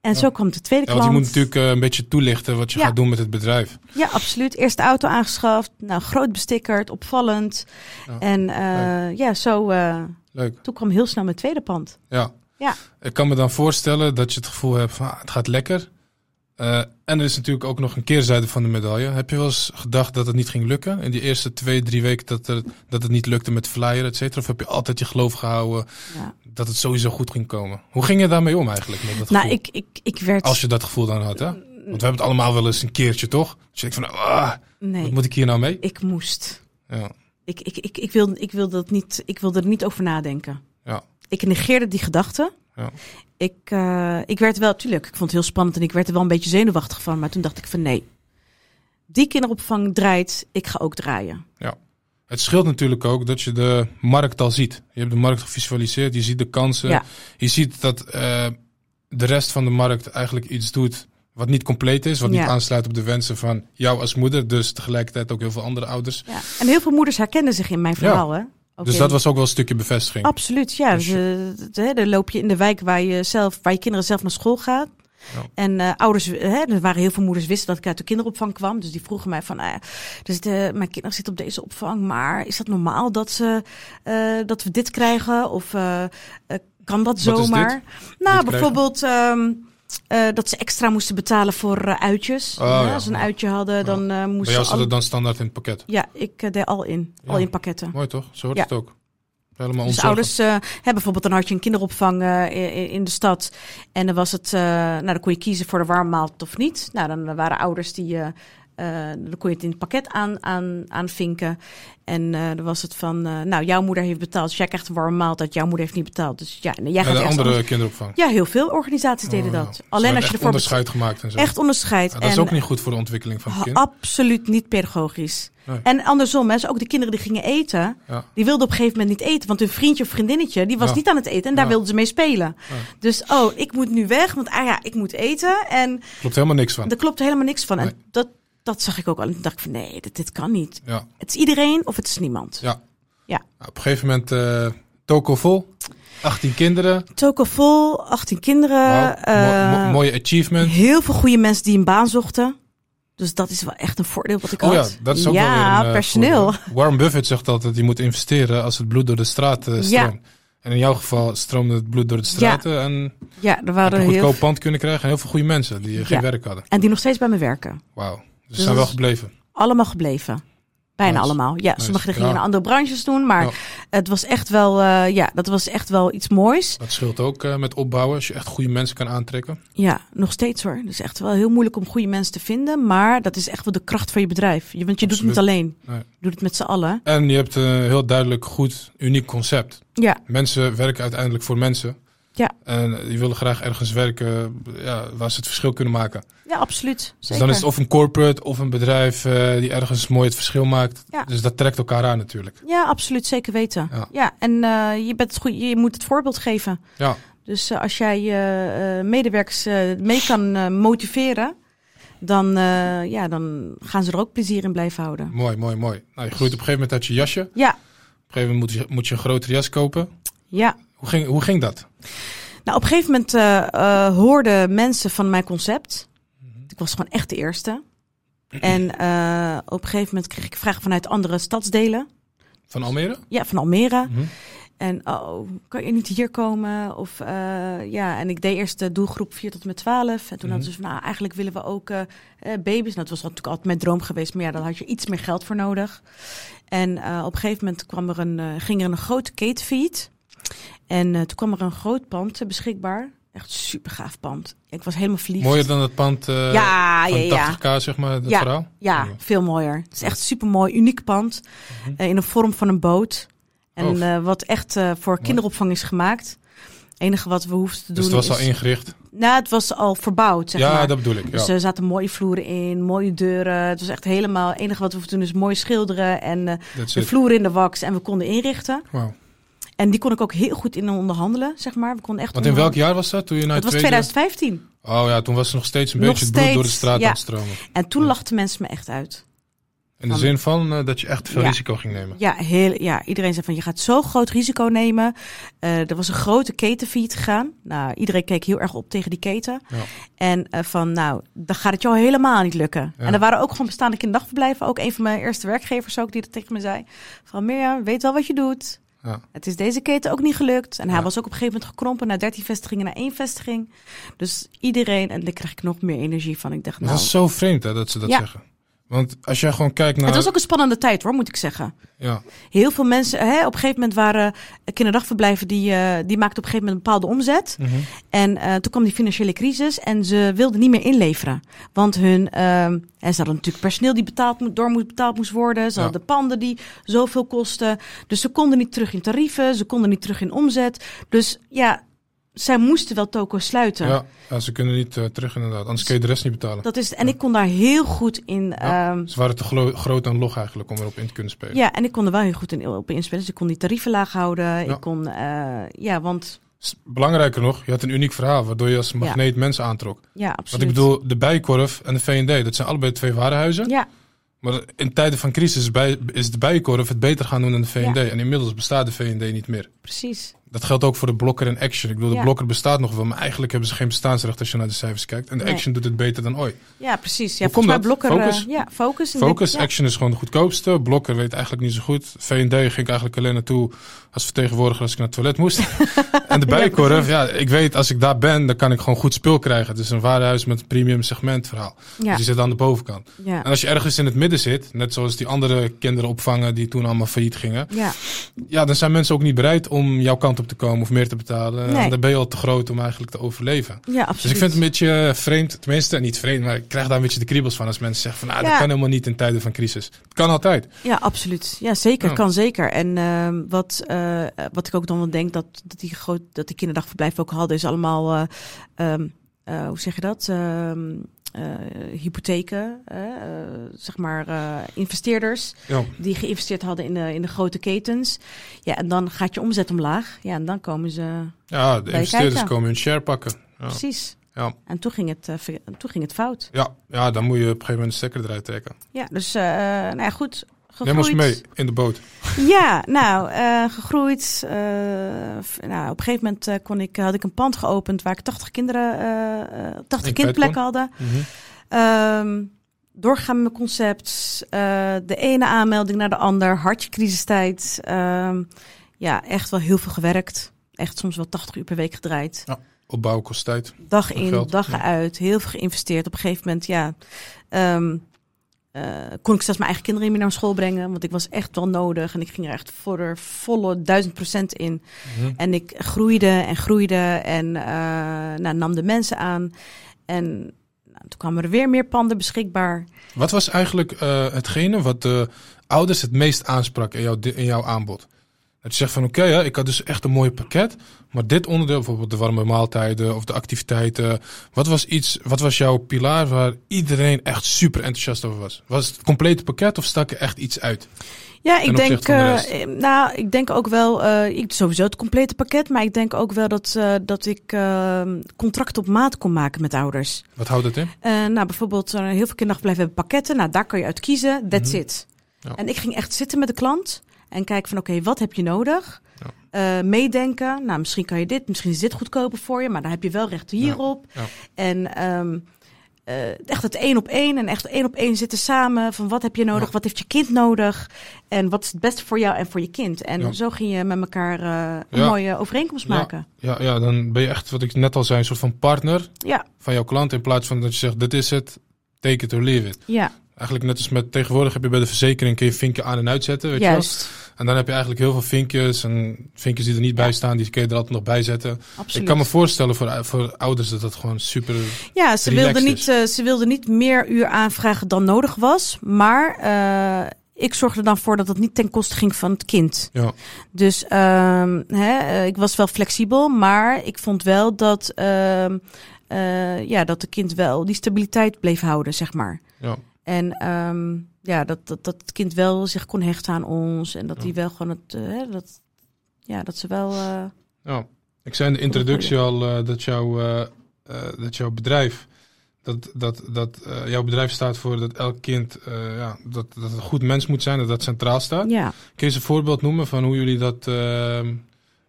En Ja. zo kwam de tweede ja want klant. je moet natuurlijk eh, een beetje toelichten wat je Ja. gaat doen met het bedrijf. Ja, absoluut. Eerst de auto aangeschaft. Nou, groot bestikkerd, opvallend. En ja, zo. Leuk. toen kwam heel snel mijn tweede pand. Ja. Ja. Ik kan me dan voorstellen dat je het gevoel hebt van ah, het gaat lekker. Eh, en er is natuurlijk ook nog een keerzijde van de medaille. Heb je wel eens gedacht dat het niet ging lukken? In die eerste twee, drie weken dat, er, dat het niet lukte met flyer, et cetera? Of heb je altijd je geloof gehouden Ja. dat het sowieso goed ging komen? Hoe ging je daarmee om eigenlijk? Met dat Nou, gevoel? ik, ik, ik werd. Als je dat gevoel dan had, hè? Want we hebben het allemaal wel eens een keertje, toch? Dus je denkt van, ah, nee, wat moet ik hier nou mee? ik moest. Ja, Ik, ik, ik, ik, wilde, ik, het niet, ik wilde er niet over nadenken. ja, Ik negeerde die gedachte. ja. Ik, eh, ik werd wel, tuurlijk, ik vond het heel spannend en ik werd er wel een beetje zenuwachtig van. Maar toen dacht ik van nee, die kinderopvang draait, ik ga ook draaien. Het scheelt natuurlijk ook dat je de markt al ziet. Je hebt de markt gevisualiseerd, je ziet de kansen. Ja. Je ziet dat eh, de rest van de markt eigenlijk iets doet wat niet compleet is. Wat Ja. niet aansluit op de wensen van jou als moeder. Dus tegelijkertijd ook heel veel andere ouders. Ja. En heel veel moeders herkenden zich in mijn verhaal. Hè? Dus dat was ook wel een stukje bevestiging. Absoluut, ja. Dus eh, hè, dan loop je in de wijk waar je, zelf, waar je kinderen zelf naar school gaat. Ja. En eh, ouders, hè, er waren heel veel moeders wisten dat ik uit de kinderopvang kwam. Dus die vroegen mij van, nou ja, dus de, mijn kinderen zitten op deze opvang. Maar is dat normaal dat, ze, eh, dat we dit krijgen? Of eh, eh, kan dat Wat zomaar? Nou, Dit bijvoorbeeld ehm, eh, dat ze extra moesten betalen voor eh, uitjes. Oh, Ja, ja. Als ze een Ja. uitje hadden, dan eh moesten ze... zat al- het dan standaard in het pakket. Ja, ik deed al in. Al Ja. in pakketten. Mooi toch? Zo hoort Ja. het ook. Helemaal Dus ouders hebben bijvoorbeeld, dan had je een kinderopvang in, in, de stad. En dan was het, nou dan kon je kiezen voor de warme maaltijd of niet. Nou, dan waren ouders die, dan kon je het in het pakket aan, aan, aanvinken. En uh, dan was het van, uh, nou, jouw moeder heeft betaald, dus jij krijgt een warme maaltijd. Jouw moeder heeft niet betaald, dus ja, jij ja, gaat de echt andere kinderopvang. Ja, heel veel organisaties deden Oh, dat. Alleen als je ervoor onderscheid gemaakt en zo. Echt onderscheid. Ja, dat is en, ook niet goed voor de ontwikkeling van het kind. Absoluut niet pedagogisch. Nee. En andersom, hè, ook de kinderen die gingen eten, Ja. die wilden op een gegeven moment niet eten. Want hun vriendje of vriendinnetje, die was niet aan het eten en daar wilden ze mee spelen. Dus, oh, ik moet nu weg, want ah ja, ik moet eten. En Klopt helemaal niks van. daar klopt helemaal niks van. Nee. En dat, dat zag ik ook al. En dacht ik van, nee, dit, dit kan niet. Ja. Het is iedereen of het is niemand. Ja. Ja. Nou, op een gegeven moment toko vol. 18 kinderen. Toko vol, 18 kinderen. Eh, Mo- mo- mooie achievement. heel veel goede mensen die een baan zochten. Dus dat is wel echt een voordeel wat ik Oh ja, had. dat is ook ja, wel weer een, eh, personeel. voordeel. Warren Buffett zegt altijd, je moet investeren als het bloed door de straat stroomt. Ja. En in jouw geval stroomde het bloed door de straten en Ja, er waren een heel goedkoop pand kunnen krijgen. En heel veel goede mensen die geen Ja. werk hadden. En die nog steeds bij me werken. Wauw. Dus ze Dus zijn wel is- gebleven. Allemaal gebleven. Bijna Nice. allemaal. Ja, Nice. sommigen gingen Ja. naar andere branches doen. Maar Ja. het was echt wel, eh, ja, dat was echt wel iets moois. Dat scheelt ook eh, met opbouwen. Als je echt goede mensen kan aantrekken. Ja, nog steeds hoor. Het is echt wel heel moeilijk om goede mensen te vinden. Maar dat is echt wel de kracht van je bedrijf. Je, want je doet het niet alleen. Nee. Je doet het met z'n allen. En je hebt een heel duidelijk goed, uniek concept. Ja, Mensen werken uiteindelijk voor mensen. Ja. En die willen graag ergens werken ja, waar ze het verschil kunnen maken. ja absoluut. Dus Zeker. dan is het of een corporate of een bedrijf eh, die ergens mooi het verschil maakt. Ja. Dus dat trekt elkaar aan natuurlijk. Ja, absoluut. Zeker weten. Ja. Ja, en eh, je, bent goed, je moet het voorbeeld geven. Ja, Dus eh, als jij je medewerkers mee kan motiveren, dan, ja, dan gaan ze er ook plezier in blijven houden. mooi, mooi, mooi. Nou, je groeit op een gegeven moment uit je jasje. Op Ja, een gegeven moment moet je, moet je een grotere jas kopen. ja. Hoe ging, hoe ging dat? Nou, op een gegeven moment eh, hoorden mensen van mijn concept. Ik was gewoon echt de eerste. En eh, op een gegeven moment kreeg ik vragen vanuit andere stadsdelen. Van Almere? Ja, van Almere. Mhm. En oh, kan je niet hier komen? Of ja, en ik deed eerst de doelgroep 4 tot en met 12. En toen hadden ze van, nou, eigenlijk willen we ook baby's. Nou, dat was natuurlijk altijd mijn droom geweest, maar ja, daar had je iets meer geld voor nodig. En op een gegeven moment kwam er een, ging er een grote kate feed. En eh, toen kwam er een groot pand eh, beschikbaar. Echt super gaaf pand. Ik was helemaal verliefd. Mooier dan het pand eh, ja, van ja, ja. 80k, zeg maar, het Ja. verhaal? Ja, veel mooier. Het is echt super mooi, uniek pand. Mhm. in de vorm van een boot. En Oh. wat echt voor kinderopvang is gemaakt. Het enige wat we hoefden te doen Dus het was al ingericht? Nou, het was al verbouwd, zeg ja, maar. dat bedoel ik. Dus Ja. er zaten mooie vloeren in, mooie deuren. Het was echt helemaal... Het enige wat we hoefden doen is mooi schilderen. En de it. vloeren in de wax. En we konden inrichten. Wauw. En die kon ik ook heel goed in onderhandelen, zeg maar. We konden echt Want in welk jaar was dat? Toen je naar Het was tweede... 2015. Oh ja, toen was er nog steeds een Nog beetje het bloed door de straat ja. aan het stromen. En toen lachten mensen me echt uit. In de zin van eh, dat je echt veel Ja. risico ging nemen. Ja, heel, ja, iedereen zei van je gaat zo groot risico nemen. Eh, er was een grote keten failliet gegaan. Nou, iedereen keek heel erg op tegen die keten. Ja. En eh, van nou, dan gaat het jou helemaal niet lukken. Ja. En er waren ook gewoon bestaande kinderdagverblijven. Ook een van mijn eerste werkgevers ook die dat tegen me zei. Van Mirjam, weet wel wat je doet. Ja. Het is deze keten ook niet gelukt. En hij Ja. was ook op een gegeven moment gekrompen naar 13 vestigingen naar één vestiging. Dus iedereen, en daar kreeg ik nog meer energie van. Ik dacht, nou, Dat is zo vreemd hè, dat ze dat Ja. zeggen. Want als jij gewoon kijkt naar... het was ook een spannende tijd hoor, moet ik zeggen. ja, Heel veel mensen, hè, op een gegeven moment waren eh, kinderdagverblijven die, eh, die maakten op een gegeven moment een bepaalde omzet. mhm. En eh, toen kwam die financiële crisis en ze wilden niet meer inleveren. Want hun, ehm en ze hadden natuurlijk personeel die betaald moet, door moet, betaald moest worden. Ze Ja. hadden panden die zoveel kosten. Dus ze konden niet terug in tarieven, ze konden niet terug in omzet. Dus ja, zij moesten wel toko sluiten. ja, ja, ze kunnen niet eh, terug inderdaad. Anders kun je de rest niet betalen. Dat is, en ik kon daar heel goed in. Ja. ehm, Ze waren te groot en log eigenlijk om erop in te kunnen spelen. ja, en ik kon er wel heel goed in, op inspelen. Dus ik kon die tarieven laag houden. Ja. Ik kon, eh, ja, want Belangrijker nog, je had een uniek verhaal waardoor je als magneet mensen aantrok. ja, absoluut. Want ik bedoel, de Bijenkorf en de V&D, dat zijn allebei twee warenhuizen. Ja, Maar in tijden van crisis is, bij, is de Bijenkorf het beter gaan doen dan de V&D. En inmiddels bestaat de V&D niet meer. precies. Dat geldt ook voor de blokker en action. Ik bedoel, de Ja. blokker bestaat nog wel, maar eigenlijk hebben ze geen bestaansrecht als je naar de cijfers kijkt. En de Nee. action doet het beter dan ooit. Ja, precies. Ja, Hoe mij komt blokker. eh, Focus? ja, focus. Focus, ja. action is gewoon de goedkoopste. Blokker weet eigenlijk niet zo goed. V&D ging ik eigenlijk alleen naartoe als vertegenwoordiger als ik naar het toilet moest. en de Bijenkorf, ja, ik weet als ik daar ben, dan kan ik gewoon goed spul krijgen. Het is een warenhuis met een premium segment verhaal. Ja, Dus die zit aan de bovenkant. ja, En als je ergens in het midden zit, net zoals die andere kinderen opvangen die toen allemaal failliet gingen. ja, Ja, dan zijn mensen ook niet bereid om jouw kant op te komen of meer te betalen. Nee. En dan ben je al te groot om eigenlijk te overleven. ja, absoluut. Dus ik vind het een beetje eh, vreemd, tenminste niet vreemd, maar ik krijg daar een beetje de kriebels van als mensen zeggen van nou, dat kan helemaal niet in tijden van crisis. Het kan altijd. Ja, absoluut. Ja, zeker. Kan zeker. En ehm, wat, eh, wat ik ook dan wel denk dat, dat, die groot, dat die kinderdagverblijven ook hadden, is allemaal, eh, ehm, eh, hoe zeg je dat? Ehm, eh, hypotheken, zeg maar investeerders Ja. die geïnvesteerd hadden in de, in de grote ketens. Ja, en dan gaat je omzet omlaag. Ja, en dan komen ze Ja, de investeerders kijken. komen hun share pakken. Ja. precies. Ja. En toen ging, het, toen ging het fout. Ja. ja, dan moet je op een gegeven moment de stekker eruit trekken. Ja, dus nou ja, goed. Neem ons gegroeid. mee in de boot. Ja, nou, eh, gegroeid. eh, nou, op een gegeven moment eh, kon ik, had ik een pand geopend waar ik 80 kinderen, eh, eh, 80 In kindplekken hadden. Mhm. Ehm, doorgaan met mijn concept. de ene aanmelding naar de ander. Hartje crisistijd. Ehm, ja, echt wel heel veel gewerkt. Echt soms wel 80 uur per week gedraaid. Opbouw kost tijd. Dag in, dag uit. Heel veel geïnvesteerd. Op een gegeven moment, ja... ehm, eh, kon ik zelfs mijn eigen kinderen niet meer naar school brengen. Want ik was echt wel nodig. En ik ging er echt voor de volle duizend procent in. Mhm. En ik groeide en groeide en eh, nou, nam de mensen aan. En nou, toen kwamen er weer meer panden beschikbaar. Wat was eigenlijk eh, hetgene wat de ouders het meest aansprak in jouw, in jouw aanbod? Dat je zegt van oké, ja, ik had dus echt een mooi pakket. Maar dit onderdeel, bijvoorbeeld de warme maaltijden of de activiteiten. Wat was iets, wat was jouw pilaar waar iedereen echt super enthousiast over was? Was het complete pakket of stak er echt iets uit? Ja, ik denk, eh, nou, ik denk ook wel, eh, ik sowieso het complete pakket, maar ik denk ook wel dat, eh, dat ik contracten op maat kon maken met ouders. Wat houdt het in? Nou, bijvoorbeeld, heel veel kinderdagverblijven hebben pakketten. Nou, daar kan je uit kiezen. That's Mhm. it. Ja. En ik ging echt zitten met de klant en kijken van, oké, wat heb je nodig? Ja. Eh, meedenken. Nou, misschien kan je dit, misschien is dit goedkoper voor je, maar dan heb je wel recht hierop. Ja. En ehm, eh, echt het één op één en echt één op één zitten samen. Van wat heb je nodig, wat heeft je kind nodig en wat is het beste voor jou en voor je kind. En zo ging je met elkaar eh, een mooie overeenkomst maken. Ja, ja, dan ben je echt, wat ik net al zei, een soort van partner Ja, van jouw klant. In plaats van dat je zegt, dit is het, take it or leave it. ja, Eigenlijk net als met tegenwoordig heb je bij de verzekering kun je vinkje aan en uitzetten. Weet je wel? En dan heb je eigenlijk heel veel vinkjes. En vinkjes die er niet bij staan, die kun je er altijd nog bij zetten. Absoluut. Ik kan me voorstellen voor, voor ouders dat dat gewoon super... Ja, ze relaxed wilde, niet, eh, ze wilde niet meer uur aanvragen dan nodig was. Maar eh, ik zorgde er dan voor dat het niet ten koste ging van het kind. Ja, Dus ehm, hè, eh, ik was wel flexibel, maar ik vond wel dat, ehm, eh, ja, dat de kind wel die stabiliteit bleef houden, zeg maar. ja. En ehm, ja, dat, dat, dat het kind wel zich kon hechten aan ons. En dat hij wel gewoon het, eh, dat, ja, dat ze wel. eh, ja. Ik zei in de introductie al eh, dat, jouw, dat jouw bedrijf... Dat, dat, dat jouw bedrijf staat voor dat elk kind ja, dat, dat een goed mens moet zijn, dat dat centraal staat. ja. Kun je eens een voorbeeld noemen van hoe jullie dat,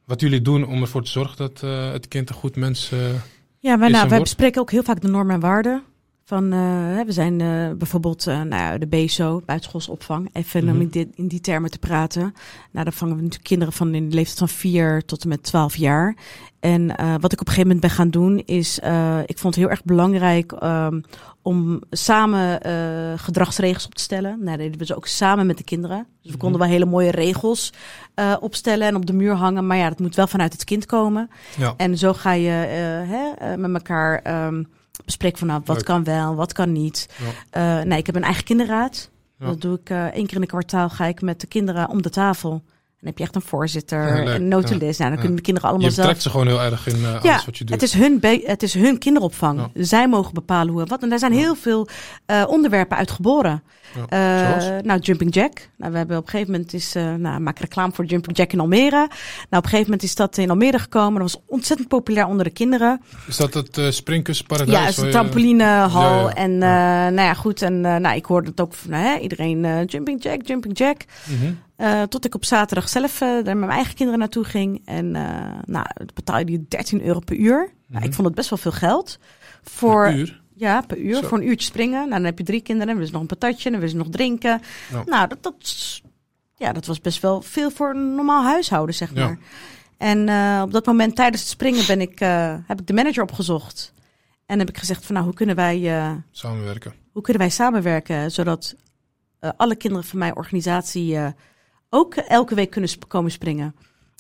wat jullie doen om ervoor te zorgen dat het kind een goed mens. Ja, wij, Is nou, wij bespreken ook heel vaak de normen en waarden. Van, eh, we zijn eh, bijvoorbeeld eh, nou, de BSO, buitenschoolse opvang. Even om Mhm. in, dit, in die termen te praten. Nou, daar vangen we natuurlijk kinderen van in de leeftijd van 4 tot en met 12 jaar. En wat ik op een gegeven moment ben gaan doen, is ik vond het heel erg belangrijk ehm, om samen gedragsregels op te stellen. Nou, dat deden we dus ook samen met de kinderen. Dus we Mhm. konden wel hele mooie regels opstellen en op de muur hangen. Maar ja, dat moet wel vanuit het kind komen. ja. En zo ga je hè, met elkaar ehm, bespreken van nou, wat Leuk. kan wel, wat kan niet. Ja. Eh, nee, ik heb een eigen kinderraad. Ja. Dat doe ik eh, één keer in een kwartaal. Ga ik met de kinderen om de tafel. Dan heb je echt een voorzitter, Ja, een notulist. Nou, dan kunnen de kinderen allemaal Je zelf. betrekt ze gewoon heel erg in eh, alles wat je doet. Het is hun, het is hun kinderopvang. Zij mogen bepalen hoe en wat. En daar zijn heel veel eh, onderwerpen uit geboren. Eh, nou, Jumping Jack. Nou, we hebben op een gegeven moment is, eh nou, maak reclame voor Jumping Jack in Almere. Nou, op een gegeven moment is dat in Almere gekomen. Dat was ontzettend populair onder de kinderen. Is dat het eh springkussparadijs? Ja, is een je- trampolinehal. Ja, ja. En nou ja, goed. En nou, ik hoorde het ook van hè, iedereen Jumping Jack, Jumping Jack. Mhm. Eh, tot ik op zaterdag zelf eh, daar met mijn eigen kinderen naartoe ging. En eh nou, betaalde je 13 euro per uur. Nou, Mhm. ik vond het best wel veel geld. Voor, Een uur? Ja, per uur. Zo. Voor een uurtje springen. Nou, dan heb je drie kinderen. Dan willen ze nog een patatje. Dan willen ze nog drinken. Ja. Nou, dat, dat, ja, dat was best wel veel voor een normaal huishouden, zeg Ja. maar. En op dat moment tijdens het springen ben ik, heb ik de manager opgezocht. En heb ik gezegd van nou, hoe kunnen wij, Samenwerken. hoe kunnen wij samenwerken zodat alle kinderen van mijn organisatie ook elke week kunnen komen springen.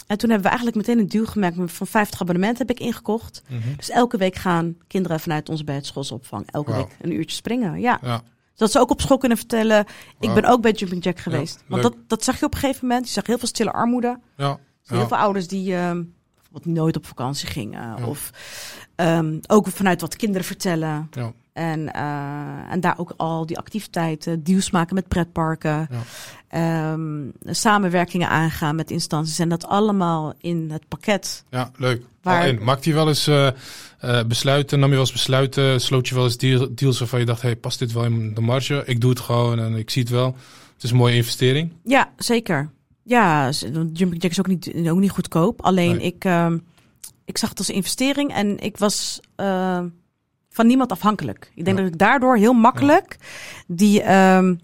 En toen hebben we eigenlijk meteen een deal gemaakt van 50 abonnementen heb ik ingekocht. Mhm. Dus elke week gaan kinderen vanuit onze bijschoolsopvang elke Wauw. week een uurtje springen. Ja. Ja, Zodat ze ook op school kunnen vertellen, ik ben ook bij Jumping Jack geweest. Want dat, dat zag je op een gegeven moment. Je zag heel veel stille armoede. ja. Heel veel ouders die ehm, bijvoorbeeld nooit op vakantie gingen. Of ehm, ook vanuit wat kinderen vertellen. Ja. En, eh, en daar ook al die activiteiten, deals maken met pretparken. Ehm, samenwerkingen aangaan met instanties. En dat allemaal in het pakket. Ja, leuk. Waar-. Maakte je wel eens eh, eh, besluiten, nam je wel eens besluiten, sloot je wel eens deal- deals waarvan je dacht, hey, past dit wel in de marge? Ik doe het gewoon en ik zie het wel. Het is een mooie investering. Ja, zeker. Ja, Jumping Jack is ook niet, ook niet goedkoop. Alleen Nee. ik, ehm, ik zag het als investering en ik was ehm, van niemand afhankelijk. Ik denk Ja. dat ik daardoor heel makkelijk die, ehm,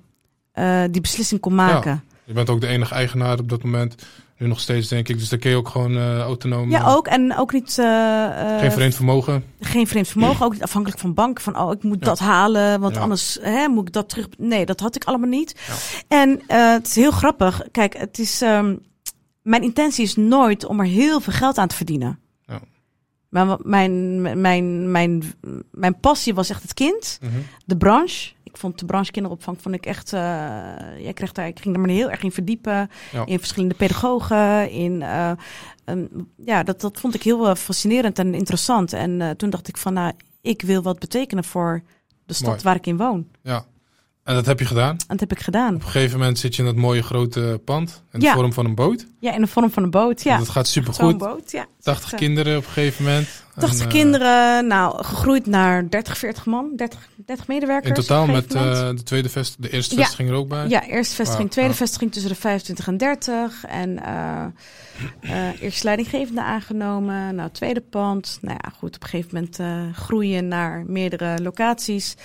eh, die beslissing kon maken. Je bent ook de enige eigenaar op dat moment. Nu nog steeds, denk ik. Dus dan kun je ook gewoon eh, autonoom... Ja, ook. En ook niet, eh, Geen vreemd vermogen. geen vreemd vermogen. Ook niet afhankelijk van banken. Van, oh, ik moet Ja. dat halen, want Ja. anders hè, moet ik dat terug. Nee, dat had ik allemaal niet. Ja. En het is heel grappig. Kijk, het is, ehm, mijn intentie is nooit om er heel veel geld aan te verdienen. Maar wat mijn, mijn, mijn, mijn passie was echt het kind, Mhm. de branche. Vond de branche kinderopvang vond ik echt. eh jij kreeg daar, ik ging er maar heel erg in verdiepen. Ja. In verschillende pedagogen. In, eh, ehm, ja, dat, dat vond ik heel eh, fascinerend en interessant. En toen dacht ik van, nou, ik wil wat betekenen voor de stad Mooi. waar ik in woon. Ja. En dat heb je gedaan. En dat heb ik gedaan. Op een gegeven moment zit je in dat mooie grote pand. In de Ja. vorm van een boot. Ja, in de vorm van een boot. Ja, Dat gaat zo'n supergoed. boot. Ja. 80 Echt, eh, kinderen op een gegeven moment. 80 En, eh, kinderen, nou, gegroeid naar 30, 40 man, 30, 30 medewerkers. In totaal met eh, de tweede vest, de eerste Ja. vestiging er ook bij. Ja, eerste vestiging, tweede vestiging tussen de 25 en 30. En eh eh eerst leidinggevende aangenomen. Nou, tweede pand. Nou ja, goed, op een gegeven moment groeien naar meerdere locaties.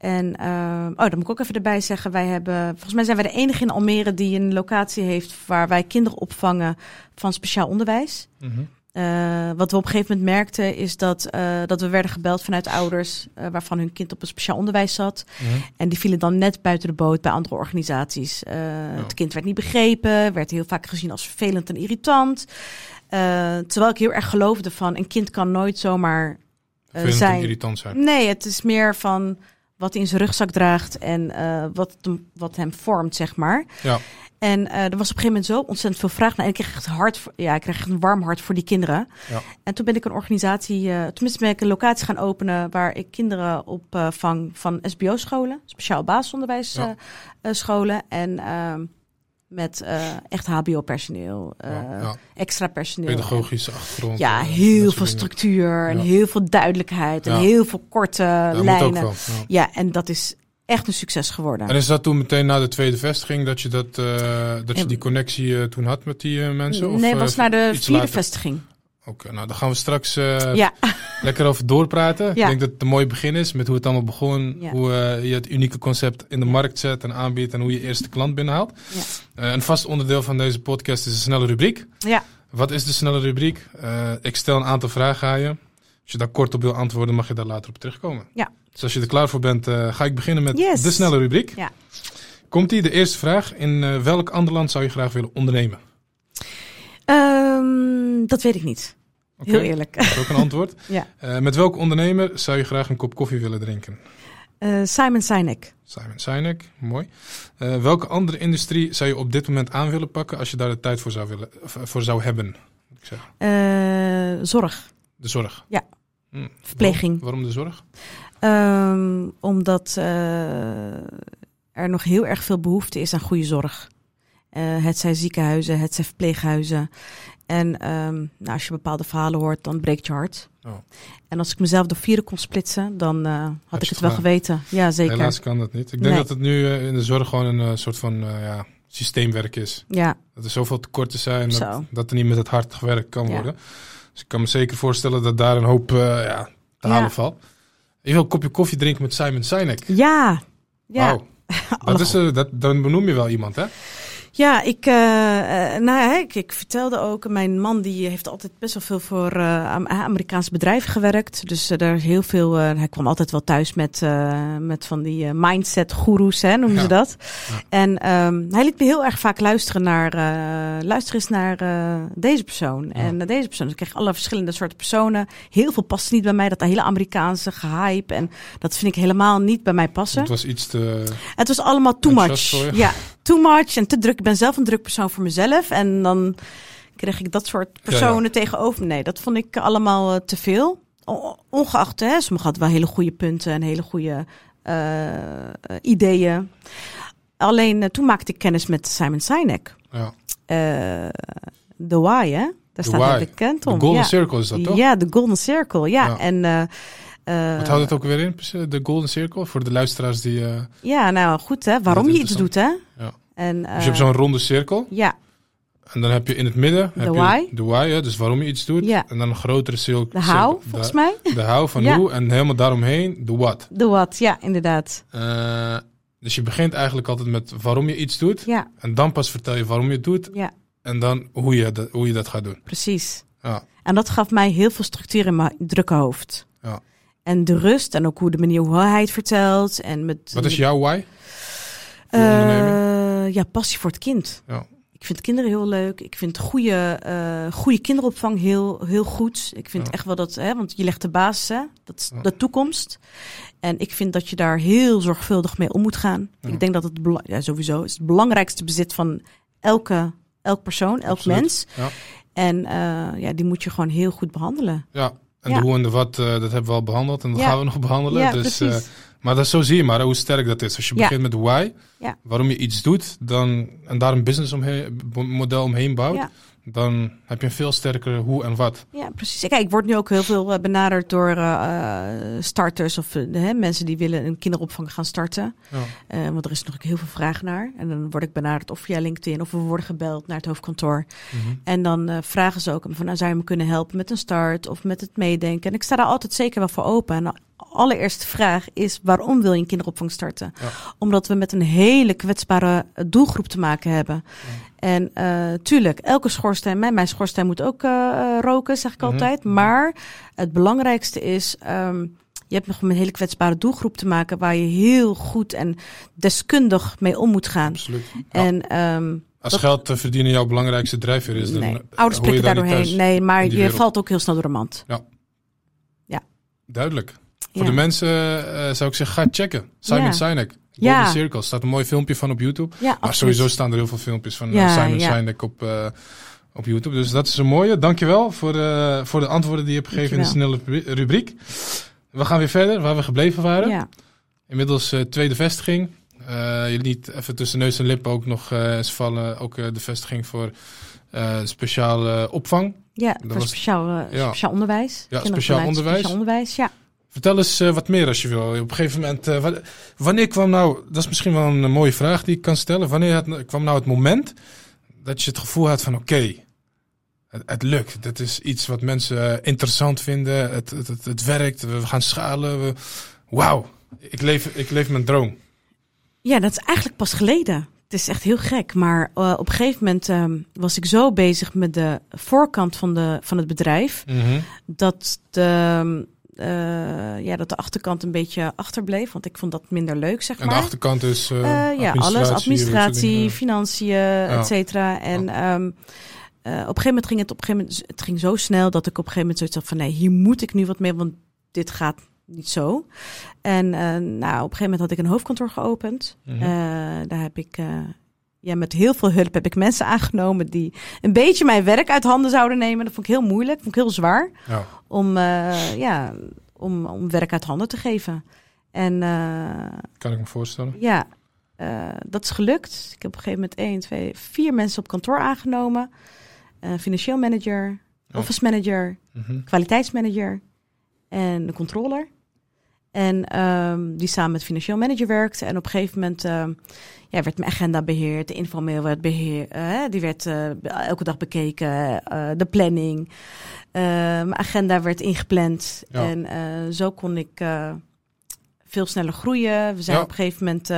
En, eh, oh, dat moet ik ook even erbij zeggen. Wij hebben, volgens mij zijn wij de enige in Almere die een locatie heeft waar wij kinderen opvangen van speciaal onderwijs. Mhm. Eh, wat we op een gegeven moment merkten is dat, eh, dat we werden gebeld vanuit ouders eh, waarvan hun kind op een speciaal onderwijs zat. Mhm. En die vielen dan net buiten de boot bij andere organisaties. Eh, Het kind werd niet begrepen, werd heel vaak gezien als vervelend en irritant. Terwijl ik heel erg geloofde van een kind kan nooit zomaar zijn. irritant zijn. Nee, het is meer van wat hij in zijn rugzak draagt en eh, wat, hem- wat hem vormt, zeg maar. Ja. En eh, er was op een gegeven moment zo ontzettend veel vraag naar. En ik kreeg echt hard, voor, ja, ik kreeg echt een warm hart voor die kinderen. Ja. En toen ben ik een organisatie, eh, tenminste ben ik een locatie gaan openen waar ik kinderen opvang van SBO-scholen, speciaal basisonderwijs Ja. eh, eh, scholen en ehm, met eh, echt HBO-personeel, eh, Ja, ja. extra personeel. Pedagogische achtergrond. Ja, eh, heel veel structuur en Ja. heel veel duidelijkheid en heel veel korte lijnen. wel. Ja. En dat is echt een succes geworden. En is dat toen meteen na de tweede vestiging dat je, dat, dat je die connectie toen had met die mensen? Of, nee, was naar de vierde later? vestiging. Oké, nou daar gaan we straks eh, Ja, lekker over doorpraten. Ja. Ik denk dat het een mooi begin is met hoe het allemaal begon. Ja. Hoe eh, je het unieke concept in de markt zet en aanbiedt en hoe je eerste klant binnenhaalt. Ja. Eh, een vast onderdeel van deze podcast is een snelle rubriek. ja. Wat is de snelle rubriek? Ik stel een aantal vragen aan je. Als je daar kort op wil antwoorden, mag je daar later op terugkomen. Ja. Dus als je er klaar voor bent, ga ik beginnen met Yes. de snelle rubriek. Ja. Komt-ie, de eerste vraag. In welk ander land zou je graag willen ondernemen? Ehm, dat weet ik niet. Heel eerlijk. Dat is ook een antwoord. Ja. Eh, met welke ondernemer zou je graag een kop koffie willen drinken? Eh, Simon Sinek. Simon Sinek, mooi. Eh, welke andere industrie zou je op dit moment aan willen pakken als je daar de tijd voor zou, willen, voor zou hebben? moet Ik zeggen. Zorg. De zorg. Ja. Hm, Verpleging. Waarom, waarom de zorg? Ehm, omdat, er nog heel erg veel behoefte is aan goede zorg. Uh, het zijn ziekenhuizen, het zijn verpleeghuizen. En um, nou, als je bepaalde verhalen hoort, dan breekt je hart. Oh. En als ik mezelf door vieren kon splitsen, dan uh, had ik het wel geweten. Ja, zeker. Helaas kan dat niet. Ik denk dat het nu uh, in de zorg gewoon een soort van ja, systeemwerk is. Ja. Dat er zoveel tekorten zijn dat, dat, er niet met het hart gewerkt kan ja. worden. Dus ik kan me zeker voorstellen dat daar een hoop ja, te halen ja. valt. Je wil een kopje koffie drinken met Simon Sinek. Ja. Ja. Wow. dat is, dat, dan benoem je wel iemand, hè? Ja, ik, uh, nou, ik, ik, vertelde ook, mijn man die heeft altijd best wel veel voor uh, Amerikaanse bedrijven gewerkt. Dus uh, daar is heel veel, hij kwam altijd wel thuis met, met van die mindset goeroes, hè, noemen ze dat. Ja. En um, hij liet me heel erg vaak luisteren naar, luister eens naar deze persoon. Ja. En deze persoon, dus ik kreeg alle verschillende soorten personen. Heel veel past niet bij mij, dat hele Amerikaanse gehype. En dat vind ik helemaal niet bij mij passen. Het was iets te... Het was allemaal too much. Ja, too much en te druk. Ik ben zelf een druk persoon voor mezelf. En dan kreeg ik dat soort personen ja, tegenover. Nee, dat vond ik allemaal uh, te veel. ongeacht, hè, sommigen hadden wel hele goede punten en hele goede uh, ideeën. Alleen uh, toen maakte ik kennis met Simon Sinek. Ja. The Why, hè? Daar staat hij bekend om. De Golden ja. Circle is dat toch? Ja, de Golden Circle, ja. ja. En uh, Wat houdt het ook weer in, de Golden Circle? Voor de luisteraars die... Uh, ja, nou goed hè, waarom je iets doet hè. Ja. En, uh, dus je hebt zo'n ronde cirkel. Ja. En dan heb je in het midden... De why. De why, ja, dus waarom je iets doet. Ja. En dan een grotere cirkel. De how, volgens mij. De how van ja. hoe en helemaal daaromheen de what. De what, ja, inderdaad. dus je begint eigenlijk altijd met waarom je iets doet. Ja. En dan pas vertel je waarom je het doet. Ja. En dan hoe je, dat, hoe je dat gaat doen. Precies. Ja. En dat gaf mij heel veel structuur in mijn drukke hoofd. Ja. En de rust en ook hoe de manier hoe hij het vertelt. En met, Wat is jouw why? Uh, ja, passie voor het kind. Ja. Ik vind kinderen heel leuk. Ik vind goede, uh, goede kinderopvang heel, heel goed. Ik vind Ja. echt wel dat, hè, want je legt de basis, hè, dat is Ja. de toekomst. En ik vind dat je daar heel zorgvuldig mee om moet gaan. Ik denk dat het ja, sowieso is het belangrijkste bezit van elke, elk persoon, elk Absoluut. mens. Ja. En uh, ja, die moet je gewoon heel goed behandelen. Ja, en de hoe en de wat, dat hebben we al behandeld en dat gaan we nog behandelen. Ja, dus, precies. Maar dat, zo zie je maar hoe sterk dat is. Als je Ja. begint met why, Ja. waarom je iets doet, dan, en daar een business omheen, model omheen bouwt, Ja. Dan heb je een veel sterker hoe en wat. Ja, precies. Kijk, ik word nu ook heel veel eh, benaderd door eh, eh, starters of mensen die willen een kinderopvang gaan starten. Ja. Want er is nog heel veel vraag naar. En dan word ik benaderd of via LinkedIn of we worden gebeld naar het hoofdkantoor. Mhm. En dan vragen ze ook van, nou, zou je me kunnen helpen met een start of met het meedenken? En ik sta daar altijd zeker wel voor open. En de allereerste vraag is, waarom wil je een kinderopvang starten? Ja. Omdat we met een hele kwetsbare doelgroep te maken hebben. En eh, tuurlijk, elke schoorsteen, mijn, mijn schoorsteen moet ook eh, eh, roken, zeg ik Mhm. altijd. Maar het belangrijkste is, ehm, je hebt nog een hele kwetsbare doelgroep te maken waar je heel goed en deskundig mee om moet gaan. Absoluut. Ja. En ehm, Als dat- geld te verdienen jouw belangrijkste drijfveer is, dan nee, ouders prikken daar doorheen. Nee, maar je wereld. valt ook heel snel door de mand. Duidelijk. Voor Ja. de mensen eh, zou ik zeggen, ga checken. Simon Ja. Sinek. Ja. Golden Circle. staat een mooi filmpje van op YouTube. Ja, Maar absoluut. sowieso staan er heel veel filmpjes van eh, Ja, Simon ja. Sinek op, eh, op YouTube. Dus dat is een mooie. Dankjewel voor, eh voor de antwoorden die je hebt gegeven in de snelle ru- rubriek. We gaan weer verder waar we gebleven waren. Ja, Inmiddels tweede vestiging. Jullie niet even tussen neus en lippen ook nog eens vallen. Ook de vestiging voor speciale opvang. ja Dat voor was- speciaal, Ja. speciaal onderwijs. Ja, speciaal onderwijs. Speciaal onderwijs, ja. Vertel eens eh, wat meer als je wil. Op een gegeven moment, eh, wa- wanneer kwam nou, dat is misschien wel een, mooie vraag die ik kan stellen. Wanneer had, kwam nou het moment dat je het gevoel had van oké, het, het lukt. Dit is iets wat mensen eh, interessant vinden. Het, het, het, het werkt. We gaan schalen. We, Wauw, ik leef, ik leef mijn droom. Ja, dat is eigenlijk pas geleden. Het is echt heel gek. Maar op een gegeven moment ehm, was ik zo bezig met de voorkant van, de, van het bedrijf. dat de, eh, ja, dat de achterkant een beetje achterbleef. Want ik vond dat minder leuk, zeg En de maar. achterkant is eh, Eh, ja, alles. Administratie, financiën, et cetera. En ehm, eh, op een gegeven moment ging het op een gegeven moment, het ging zo snel dat ik op een gegeven moment zoiets had van nee, hier moet ik nu wat mee, want dit gaat niet zo. En nou, op een gegeven moment had ik een hoofdkantoor geopend. Mhm. Daar heb ik ja, met heel veel hulp heb ik mensen aangenomen die een beetje mijn werk uit handen zouden nemen. Dat vond ik heel moeilijk, vond ik heel zwaar Ja. om, eh, ja, om, om werk uit handen te geven. En eh, Kan ik me voorstellen. ja, eh, dat is gelukt. Ik heb op een gegeven moment één, twee, vier mensen op kantoor aangenomen. Financieel manager, office manager, Mhm. kwaliteitsmanager en de controller. En ehm, die samen met financieel manager werkte. En op een gegeven moment ehm, ja, werd mijn agenda beheerd. De informeel werd beheerd. eh, die werd eh, elke dag bekeken. eh, de planning. Eh, mijn agenda werd ingepland. Ja. En zo kon ik veel sneller groeien. We zijn Ja. op een gegeven moment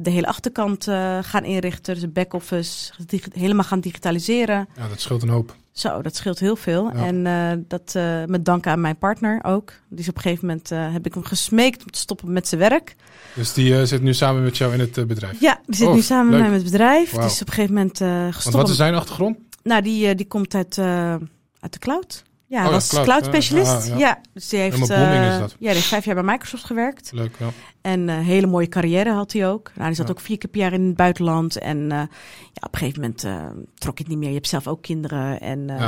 de hele achterkant eh, gaan inrichten. Dus de back-office helemaal gaan digitaliseren. Ja, dat scheelt een hoop. Zo, dat scheelt heel veel. Ja. En eh, dat eh, met dank aan mijn partner ook. Dus op een gegeven moment heb ik hem gesmeekt om te stoppen met zijn werk. Dus die zit nu samen met jou in het bedrijf. Ja, die zit Oh, nu samen leuk. met mij met het bedrijf. Dus op een gegeven moment eh Want gestopt. wat is zijn achtergrond? Nou, die, die komt uit, uit de cloud. Ja, hij Oh ja, was cloud. cloud, Ja, specialist. ja, ja, ja. dus die heeft, eh, is dat. Ja, heeft vijf jaar bij Microsoft gewerkt. Leuk, ja. En een hele mooie carrière had hij ook. Nou, die zat ook vier keer per jaar in het buitenland. En eh, ja, op een gegeven moment eh, trok het niet meer. Je hebt zelf ook kinderen. En, eh,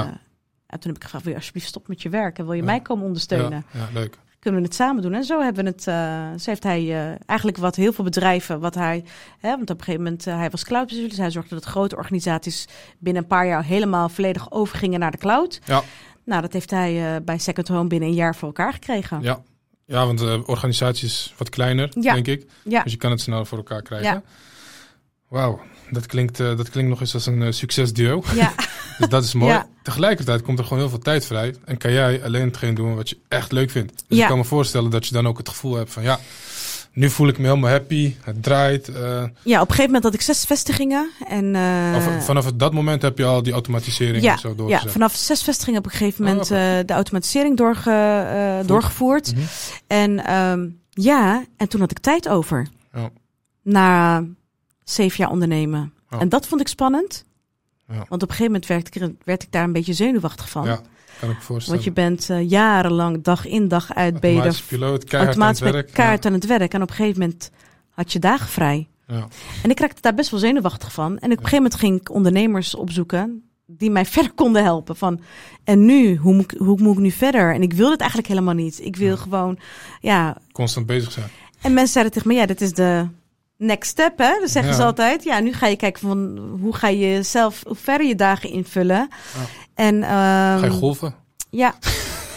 en toen heb ik gevraagd, wil je alsjeblieft stoppen met je werk? En wil je mij komen ondersteunen? Ja, leuk. Kunnen we het samen doen? En zo hebben we het. eh, zo heeft hij eh, eigenlijk wat heel veel bedrijven, wat hij. Hè, want op een gegeven moment, uh, hij was cloud dus hij zorgde dat grote organisaties binnen een paar jaar helemaal volledig overgingen naar de cloud. Ja. Nou, dat heeft hij uh, bij Second Home binnen een jaar voor elkaar gekregen. Ja, ja want de organisatie is wat kleiner, Ja. denk ik. Ja. Dus je kan het sneller voor elkaar krijgen. Ja. Wauw, dat klinkt, uh, dat klinkt nog eens als een succesduo. Ja. dus dat is mooi. Ja. Tegelijkertijd komt er gewoon heel veel tijd vrij. En kan jij alleen hetgeen doen wat je echt leuk vindt. Dus Ja. ik kan me voorstellen dat je dan ook het gevoel hebt van ja, nu voel ik me helemaal happy. Het draait. Uh, ja, op een gegeven moment had ik zes vestigingen. En, uh, vanaf dat moment heb je al die automatisering ja, zo doorgezet. Ja, vanaf zes vestigingen heb ik op een gegeven moment oh, okay. de automatisering doorge, doorgevoerd. Mm -hmm. En um, ja, en toen had ik tijd over. Ja. Na zeven jaar ondernemen. Ja. En dat vond ik spannend. Ja. Want op een gegeven moment werd ik, werd ik daar een beetje zenuwachtig van. Ja, kan ik voorstellen. Want je bent uh, jarenlang, dag in dag uit, ben je piloot, keihard automatisch aan het werk. kaart ja. aan het werk. En op een gegeven moment had je dagen vrij. Ja. En ik raakte daar best wel zenuwachtig van. En op een gegeven moment ging ik ondernemers opzoeken die mij verder konden helpen. Van, en nu, hoe moet, ik, hoe moet ik nu verder? En ik wil het eigenlijk helemaal niet. Ik wil gewoon, ja... Constant bezig zijn. En mensen zeiden tegen me, ja, dit is de next step, hè? Dat zeggen Ja. ze altijd. Ja, nu ga je kijken van, hoe ga je zelf, hoe verder je dagen invullen. Ja. En, Ga je golven? ja,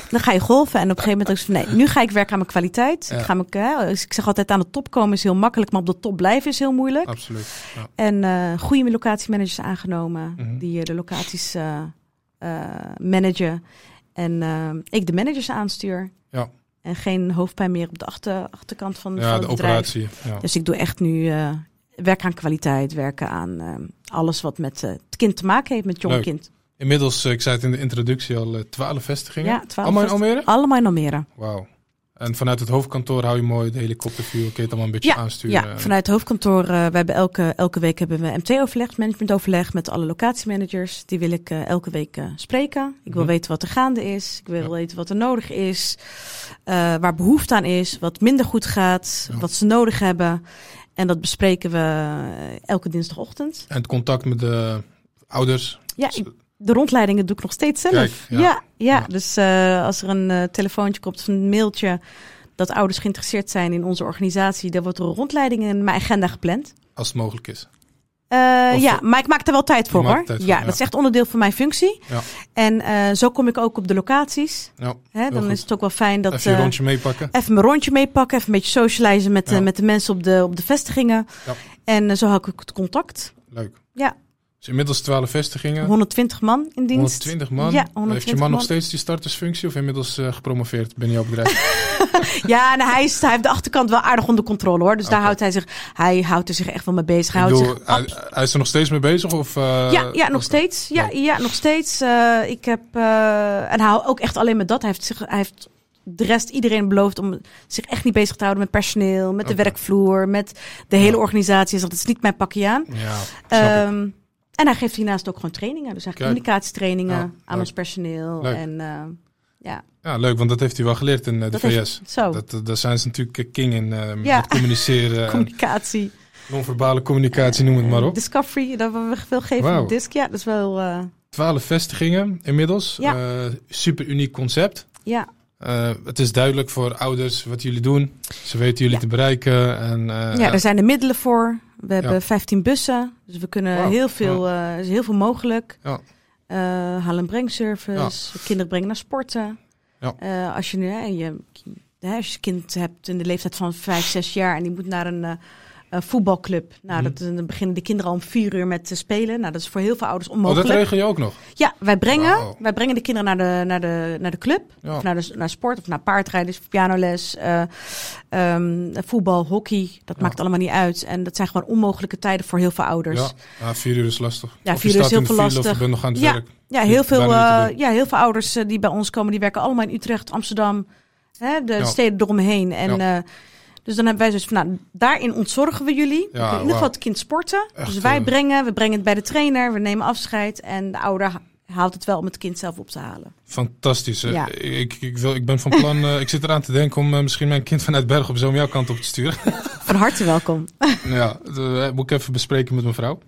dan ga je golven. En op een gegeven moment ik van, nee, nu ga ik werken aan mijn kwaliteit. Ja. Ik, ga mijn, dus ik zeg altijd, aan de top komen is heel makkelijk, maar op de top blijven is heel moeilijk. Absoluut. Ja. En uh, goede locatiemanagers aangenomen, Mhm. die uh, de locaties uh, managen. En ik de managers aanstuur. Ja. En geen hoofdpijn meer op de achter, achterkant van, Ja, van het de bedrijf. operatie. Ja. Dus ik doe echt nu werk aan kwaliteit, werken aan alles wat met het kind te maken heeft, met jong kind. Inmiddels, eh, ik zei het in de introductie al, eh, twaalf vestigingen. Ja, 12 Allemaal in Almere? Allemaal in Almere. Wauw. En vanuit het hoofdkantoor hou je mooi de helikopterview. Kun je het allemaal een beetje Ja, aansturen. Ja, vanuit het hoofdkantoor. Uh, we hebben elke, elke week hebben we MT-overleg, managementoverleg met alle locatiemanagers. Die wil ik uh, elke week uh, spreken. Ik wil Mhm. weten wat er gaande is. Ik wil Ja. weten wat er nodig is. Waar behoefte aan is. Wat minder goed gaat. Ja. Wat ze nodig hebben. En dat bespreken we elke dinsdagochtend. En het contact met de ouders. Ja, ik, de rondleidingen doe ik nog steeds zelf. Kijk, ja. ja, dus uh, als er een uh, telefoontje komt of een mailtje dat ouders geïnteresseerd zijn in onze organisatie, dan wordt er een rondleiding in mijn agenda gepland. Als het mogelijk is. Uh, Of- ja, maar ik maak er wel tijd voor hoor. tijd ja, dat is echt onderdeel van mijn functie. Ja. En uh, zo kom ik ook op de locaties. Ja, Hè, dan goed. is het ook wel fijn dat Even je eh, rondje meepakken. even mijn rondje meepakken, even een beetje socializen met, de- met de mensen op de, op de vestigingen. Ja. En zo hou ik het contact. Leuk. Ja. Dus inmiddels 12 vestigingen. 120 man in dienst. 120 man. Ja, Heeft je 120 man nog steeds die startersfunctie of inmiddels eh, gepromoveerd binnen jouw bedrijf? Ja, en hij, is, hij heeft de achterkant wel aardig onder controle hoor. Dus daar houdt hij zich, hij houdt er zich echt wel mee bezig. Hij bedoel, zich hij, hij is er nog steeds mee bezig? Of, eh, Ja, ja, nog steeds. Ja, Leuk. ja nog steeds. Eh, ik heb, en houdt ook echt alleen met dat. Hij heeft, zich, hij heeft de rest iedereen beloofd om zich echt niet bezig te houden met personeel, met de werkvloer, met de hele organisatie. Dus dat is niet mijn pakje aan. Ja. Ehm, en hij geeft hiernaast ook gewoon trainingen. Dus Kijk. communicatietrainingen Ja, aan leuk. ons personeel. Leuk. En eh, ja, Ja, leuk, want dat heeft hij wel geleerd in eh, de dat VS. heeft, zo, Dat, dat- daar zijn ze natuurlijk eh, king in. eh, Ja. Communiceren, en communicatie. non-verbale communicatie, noem het maar op. Discovery, dat we veel geven Wauw. op disc. Ja, dat is wel, eh, Twaalf vestigingen inmiddels. Ja. Eh, super uniek concept. ja. Eh, het is duidelijk voor ouders wat jullie doen. Ze weten jullie Ja. te bereiken. En, eh, Ja, er zijn de middelen voor. We hebben Ja. 15 bussen. Dus we kunnen heel veel, eh, er is heel veel mogelijk. Ja. Eh, haal- en brengservice. Kinderen brengen naar sporten. Ja. Eh, als, je, je, als je een kind hebt in de leeftijd van 5, 6 jaar en die moet naar een, een voetbalclub. Nou, Mhm. dat, dan beginnen de kinderen al om 4 uur met te spelen. Nou, dat is voor heel veel ouders Oh, onmogelijk. dat regel je ook nog? Ja, wij brengen, Wauw. wij brengen de kinderen naar de, naar de, naar de club. Ja. Of naar, de, naar sport, of naar paardrijden, of pianoles, eh, ehm, voetbal, hockey. Dat Ja. maakt allemaal niet uit. En dat zijn gewoon onmogelijke tijden voor heel veel ouders. Ja, ja, vier uur is lastig. Ja, Of vier uur is heel veel file Of lastig. je nog aan het Ja. werk. Ja, heel veel, eh, ja, heel veel ouders eh, die bij ons komen, die werken allemaal in Utrecht, Amsterdam, hè, de Ja. steden eromheen. En, Ja. Dus dan hebben wij zoiets van, nou, daarin ontzorgen we jullie. Ja, in ieder geval het kind sporten. Echt, dus wij eh, brengen, we brengen het bij de trainer, we nemen afscheid. En de ouder ha- haalt het wel om het kind zelf op te halen. Fantastisch. Ja. Ik, ik, wil, ik ben van plan, eh, ik zit eraan te denken om eh, misschien mijn kind vanuit Bergen op Zoom jouw kant op te sturen. Van harte welkom. ja, dat moet ik even bespreken met mijn vrouw.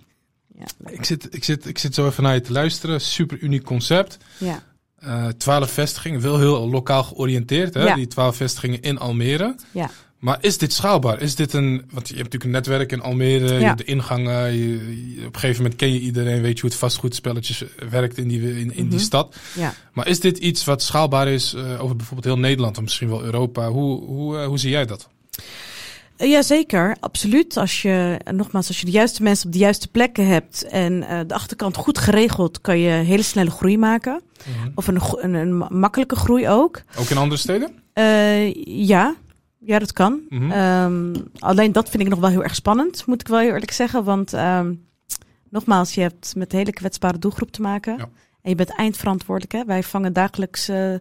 Ja. Ik zit, ik, zit, ik zit zo even naar je te luisteren. Super uniek concept. Ja. Eh, Twaalf vestigingen, wel heel lokaal georiënteerd. Hè? Ja. Die twaalf vestigingen in Almere. Ja. Maar is dit schaalbaar? Is dit een. Want je hebt natuurlijk een netwerk in Almere, je Ja. hebt de ingangen. Je, je- op een gegeven moment ken je iedereen, weet je hoe het vastgoedspelletjes werkt in die, in, in die Mhm. stad. Ja. Maar is dit iets wat schaalbaar is eh, over bijvoorbeeld heel Nederland of misschien wel Europa? Hoe, hoe, eh, hoe zie jij dat? Eh, Jazeker, absoluut. Als je, nogmaals, als je de juiste mensen op de juiste plekken hebt en eh, de achterkant goed geregeld, kan je hele snelle groei maken. Of een, een, een ma- makkelijke groei ook. Ook in andere steden? Eh, ja. Ja, dat kan. Mhm. Ehm, alleen dat vind ik nog wel heel erg spannend, moet ik wel heel eerlijk zeggen. Want ehm, nogmaals, je hebt met een hele kwetsbare doelgroep te maken. Ja. En je bent eindverantwoordelijk. Hè? Wij vangen dagelijks eh,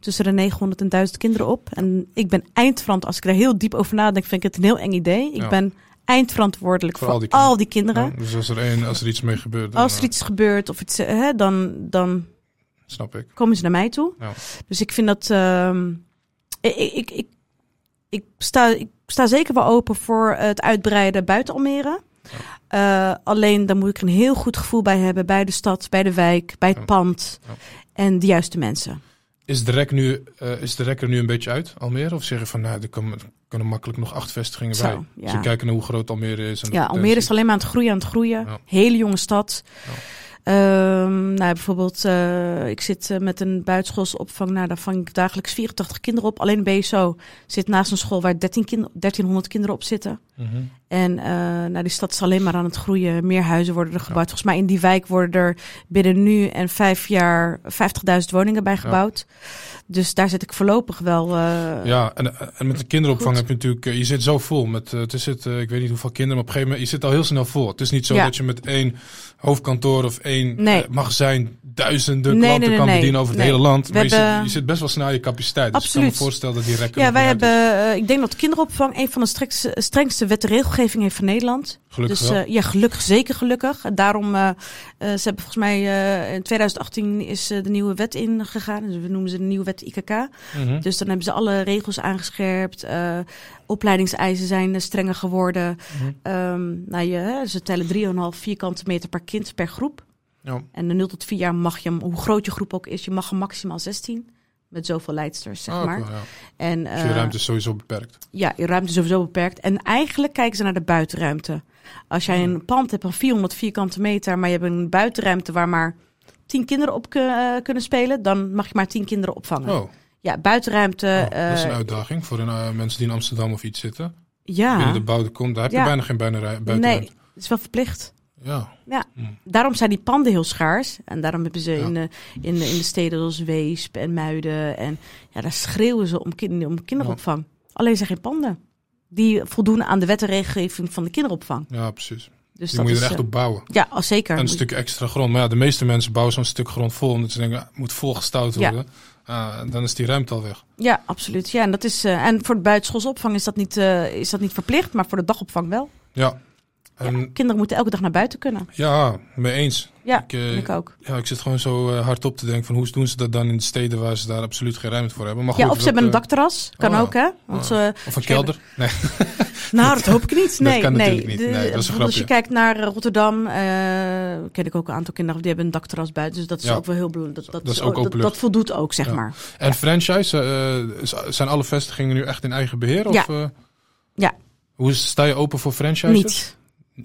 tussen de 900 en 1000 kinderen op. En ik ben eindverantwoordelijk. Als ik er heel diep over nadenk, vind ik het een heel eng idee. Ik Ja. ben eindverantwoordelijk Voor voor, al die kinderen. al die kinderen. Ja, dus als er, een, als er iets mee gebeurt, dan, Als er eh, iets gebeurt of iets, eh, hè, dan, dan snap ik. komen ze naar mij toe. Ja. Dus ik vind dat. ehm, ik, ik, ik, ik, sta, ik sta zeker wel open voor het uitbreiden buiten Almere. Eh, alleen dan moet ik er een heel goed gevoel bij hebben bij de stad, bij de wijk, bij het Ja. pand Ja. en de juiste mensen. Is de, rek nu, eh, is de rek er nu een beetje uit, Almere? Of zeg je van, nou, er er kunnen makkelijk nog acht vestigingen Zo, bij? je kijkt naar hoe groot Almere is. En Ja. Almere is alleen maar aan het groeien, aan het groeien. Hele jonge stad. Ehm, nou, bijvoorbeeld, eh, ik zit eh, met een buitenschoolse opvang. Nou, daar vang ik dagelijks 84 kinderen op. Alleen BSO zit naast een school waar 13 kind 1300 kinderen op zitten. Mhm. En eh, nou, die stad is alleen maar aan het groeien. Meer huizen worden er gebouwd. Volgens mij in die wijk worden er binnen nu en vijf jaar 50.000 woningen bij gebouwd. Dus daar zit ik voorlopig wel. eh, Ja, en, en met de kinderopvang Goed. heb je natuurlijk, eh, je zit zo vol met, eh, het is het, ik weet niet hoeveel kinderen, maar op een gegeven moment, je zit al heel snel vol. Het is niet zo Ja. dat je met één hoofdkantoor of één Nee. magazijn duizenden Nee, klanten nee, nee, kan bedienen over het hele land. We maar je, zit, je zit best wel snel je capaciteit. Dus ik kan Absoluut. me voorstellen dat die rekken Ja, wij hebben, eh, ik denk dat de kinderopvang een van de strengste, strengste wet en regelgeving heeft van Nederland. Gelukkig dus wel. eh, ja, gelukkig, zeker gelukkig. Daarom, eh, ze hebben volgens mij in 2018 is de nieuwe wet ingegaan. Dus we noemen ze de nieuwe wet IKK. Mhm. Dus dan hebben ze alle regels aangescherpt. opleidingseisen zijn strenger geworden. Mhm. Ehm, nou, je, ze tellen 3,5 vierkante meter per kind per groep. Ja. En de 0 tot 4 jaar mag je, hoe groot je groep ook is, je mag er maximaal 16. Met zoveel leidsters, zeg Ah, maar. cool, ja. En, Dus je eh, ruimte is sowieso beperkt. ja, je ruimte is sowieso beperkt. En eigenlijk kijken ze naar de buitenruimte. Als jij een pand hebt van 400 vierkante meter, maar je hebt een buitenruimte waar maar 10 kinderen op eh, kunnen spelen, dan mag je maar 10 kinderen opvangen. Oh, Ja, buitenruimte. oh, dat is een eh, uitdaging voor een, eh, mensen die in Amsterdam of iets zitten. ja, Binnen de bouw komt, daar heb je Ja. bijna geen buitenru- nee, buitenruimte. het is wel verplicht. Ja. Ja. Daarom zijn die panden heel schaars. En daarom hebben ze Ja. in, de, in, de, in de steden zoals Weesp en Muiden. En ja, daar schreeuwen ze om, kind, om kinderopvang. Alleen zijn geen panden. Die voldoen aan de wet en regelgeving van de kinderopvang. ja, precies. Dus Die dat moet je er is, echt eh, op bouwen. Ja, al zeker. En een stuk extra grond. Maar ja, de meeste mensen bouwen zo'n stuk grond vol. Omdat ze denken, ah, het moet volgestouwd worden. Ah, dan is die ruimte al weg. Ja, absoluut. Ja, en, dat is, eh, en voor de buitenschoolse opvang is dat, niet, eh, is dat niet verplicht, maar voor de dagopvang wel. Ja. En Ja, ja, kinderen moeten elke dag naar buiten kunnen. mee eens. Ja, Ik, eh, ik ook. Ja, ik zit gewoon zo eh, hard op te denken van hoe doen ze dat dan in de steden waar ze daar absoluut geen ruimte voor hebben. Maar goed, Ja, of ze dat, hebben een eh, dakterras. Kan oh, ook, hè? Want, oh. eh, Of een kelder. Nee. nou, dat hoop ik niet. Nee, kan nee. natuurlijk niet. Nee, dat is een als je kijkt naar eh, Rotterdam, eh, ken ik ook een aantal kinderen die hebben een dakterras buiten. Dus dat is Ja. ook wel heel belangrijk. Dat, Dat is ook dat, openlucht. dat voldoet ook, zeg Ja. maar. En franchise, eh, zijn alle vestigingen nu echt in eigen beheer? Of, Ja. eh, Ja. Hoe sta je open voor franchise? Niet.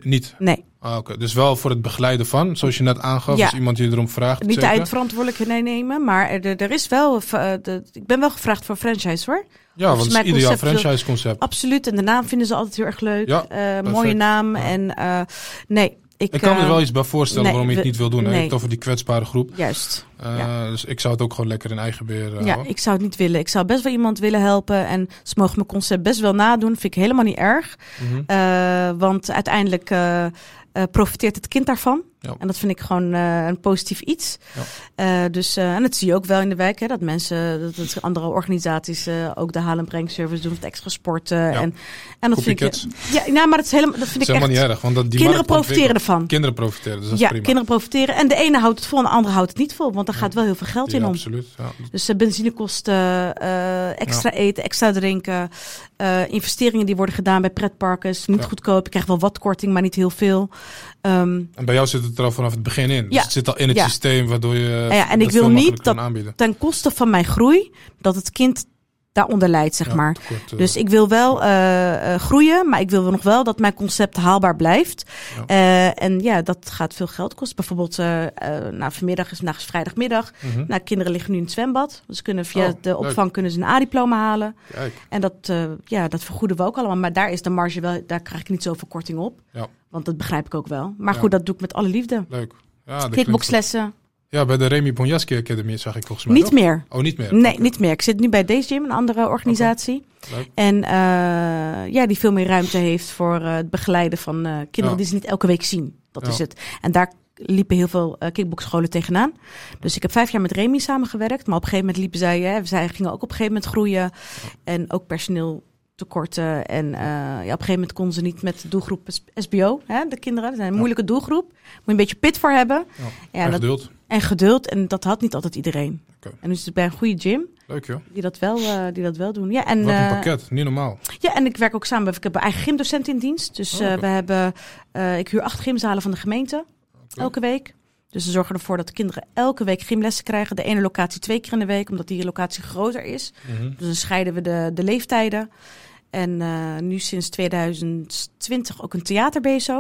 Niet? Nee. Ah, oké. Dus wel voor het begeleiden van, zoals je net aangaf, Ja. als iemand je erom vraagt. Niet de eindverantwoordelijkheid nemen, maar er, er is wel. eh, de, ik ben wel gevraagd voor franchise hoor. Ja, want het is ideaal franchise concept. Absoluut. En de naam vinden ze altijd heel erg leuk. Ja, Eh, mooie naam. Ja. En eh, nee, ik, Ik kan me er eh, wel iets bij voorstellen nee, waarom je het we- niet wil doen. nee. het over die kwetsbare groep. Juist. Eh, Ja. Dus ik zou het ook gewoon lekker in eigen beheer eh, Ja, houden. ik zou het niet willen. Ik zou best wel iemand willen helpen. En ze mogen mijn concept best wel nadoen. Vind ik helemaal niet erg. Mhm. Want uiteindelijk eh, profiteert het kind daarvan. Ja. En dat vind ik gewoon eh, een positief iets. Ja. Eh, dus, en dat zie je ook wel in de wijk. Hè, dat mensen, dat, dat andere organisaties ook de haal- en brengservice doen. Met extra sporten. Ja. En, en dat vind ik... Ja, nou, maar dat is helemaal... Dat vind Dat is ik helemaal echt... niet erg. Want dat, die kinderen profiteren ervan. Kinderen profiteren, dus dat is ja, prima. kinderen profiteren. En de ene houdt het vol en de andere houdt het niet vol. Want daar gaat wel heel veel geld in om. absoluut. Ja. Dus benzinekosten, extra eten, extra drinken. Eh, investeringen die worden gedaan bij pretparken. Is niet Ja. goedkoop. Je krijgt wel wat korting, maar niet heel veel. Ehm, En bij jou zit het er al vanaf het begin in. Dus Ja. het zit al in het Ja. systeem waardoor je ja, en ik wil niet dat- ten koste van mijn groei, dat het kind daaronder leidt, zeg Ja, maar. tekort, eh, Dus ik wil wel eh, eh, groeien, maar ik wil nog wel dat mijn concept haalbaar blijft. Ja. En ja, dat gaat veel geld kosten. Bijvoorbeeld, nou, vanmiddag is, vandaag is vrijdagmiddag. mhm. Nou, kinderen liggen nu in het zwembad. Dus kunnen via Oh, de leuk. opvang kunnen ze een A-diploma halen. Kijk, En dat, ja, dat vergoeden we ook allemaal. Maar daar is de marge wel, daar krijg ik niet zoveel korting op. Ja. Want dat begrijp ik ook wel. Maar goed, dat doe ik met alle liefde. leuk. Ja, Kickboxlessen. Ja, bij de Remy Bonjaski Academy zag ik volgens mij. niet toch? meer. Oh, niet meer? Nee, niet meer. Ik zit nu bij Deze Gym, een andere organisatie. En eh, ja, die veel meer ruimte heeft voor eh, het begeleiden van eh, kinderen Ja. die ze niet elke week zien. Dat Ja. is het. En daar liepen heel veel kickboxscholen tegenaan. Dus ik heb vijf jaar met Remy samengewerkt. Maar op een gegeven moment liepen zij, hè, zij gingen ook op een gegeven moment groeien. En ook personeel tekorten. En eh, ja, op een gegeven moment konden ze niet met de doelgroep SBO, hè, de kinderen. Dat is een moeilijke doelgroep. Moet je een beetje pit voor hebben. Ja. Ja, En dat, geduld. en geduld. En dat had niet altijd iedereen. Oké. En dus bij een goede gym Leuk joh. die dat wel, eh, die dat wel doen. Ja, en, Wat een eh, pakket. Niet normaal. ja, en ik werk ook samen. Ik heb een eigen gymdocent in dienst. Dus Oh, we hebben, ik huur acht gymzalen van de gemeente elke week. Dus we zorgen ervoor dat de kinderen elke week gymlessen krijgen. De ene locatie twee keer in de week, omdat die locatie groter is. Mhm. Dus dan scheiden we de, de leeftijden. En eh, nu sinds 2020 ook een theaterbezo.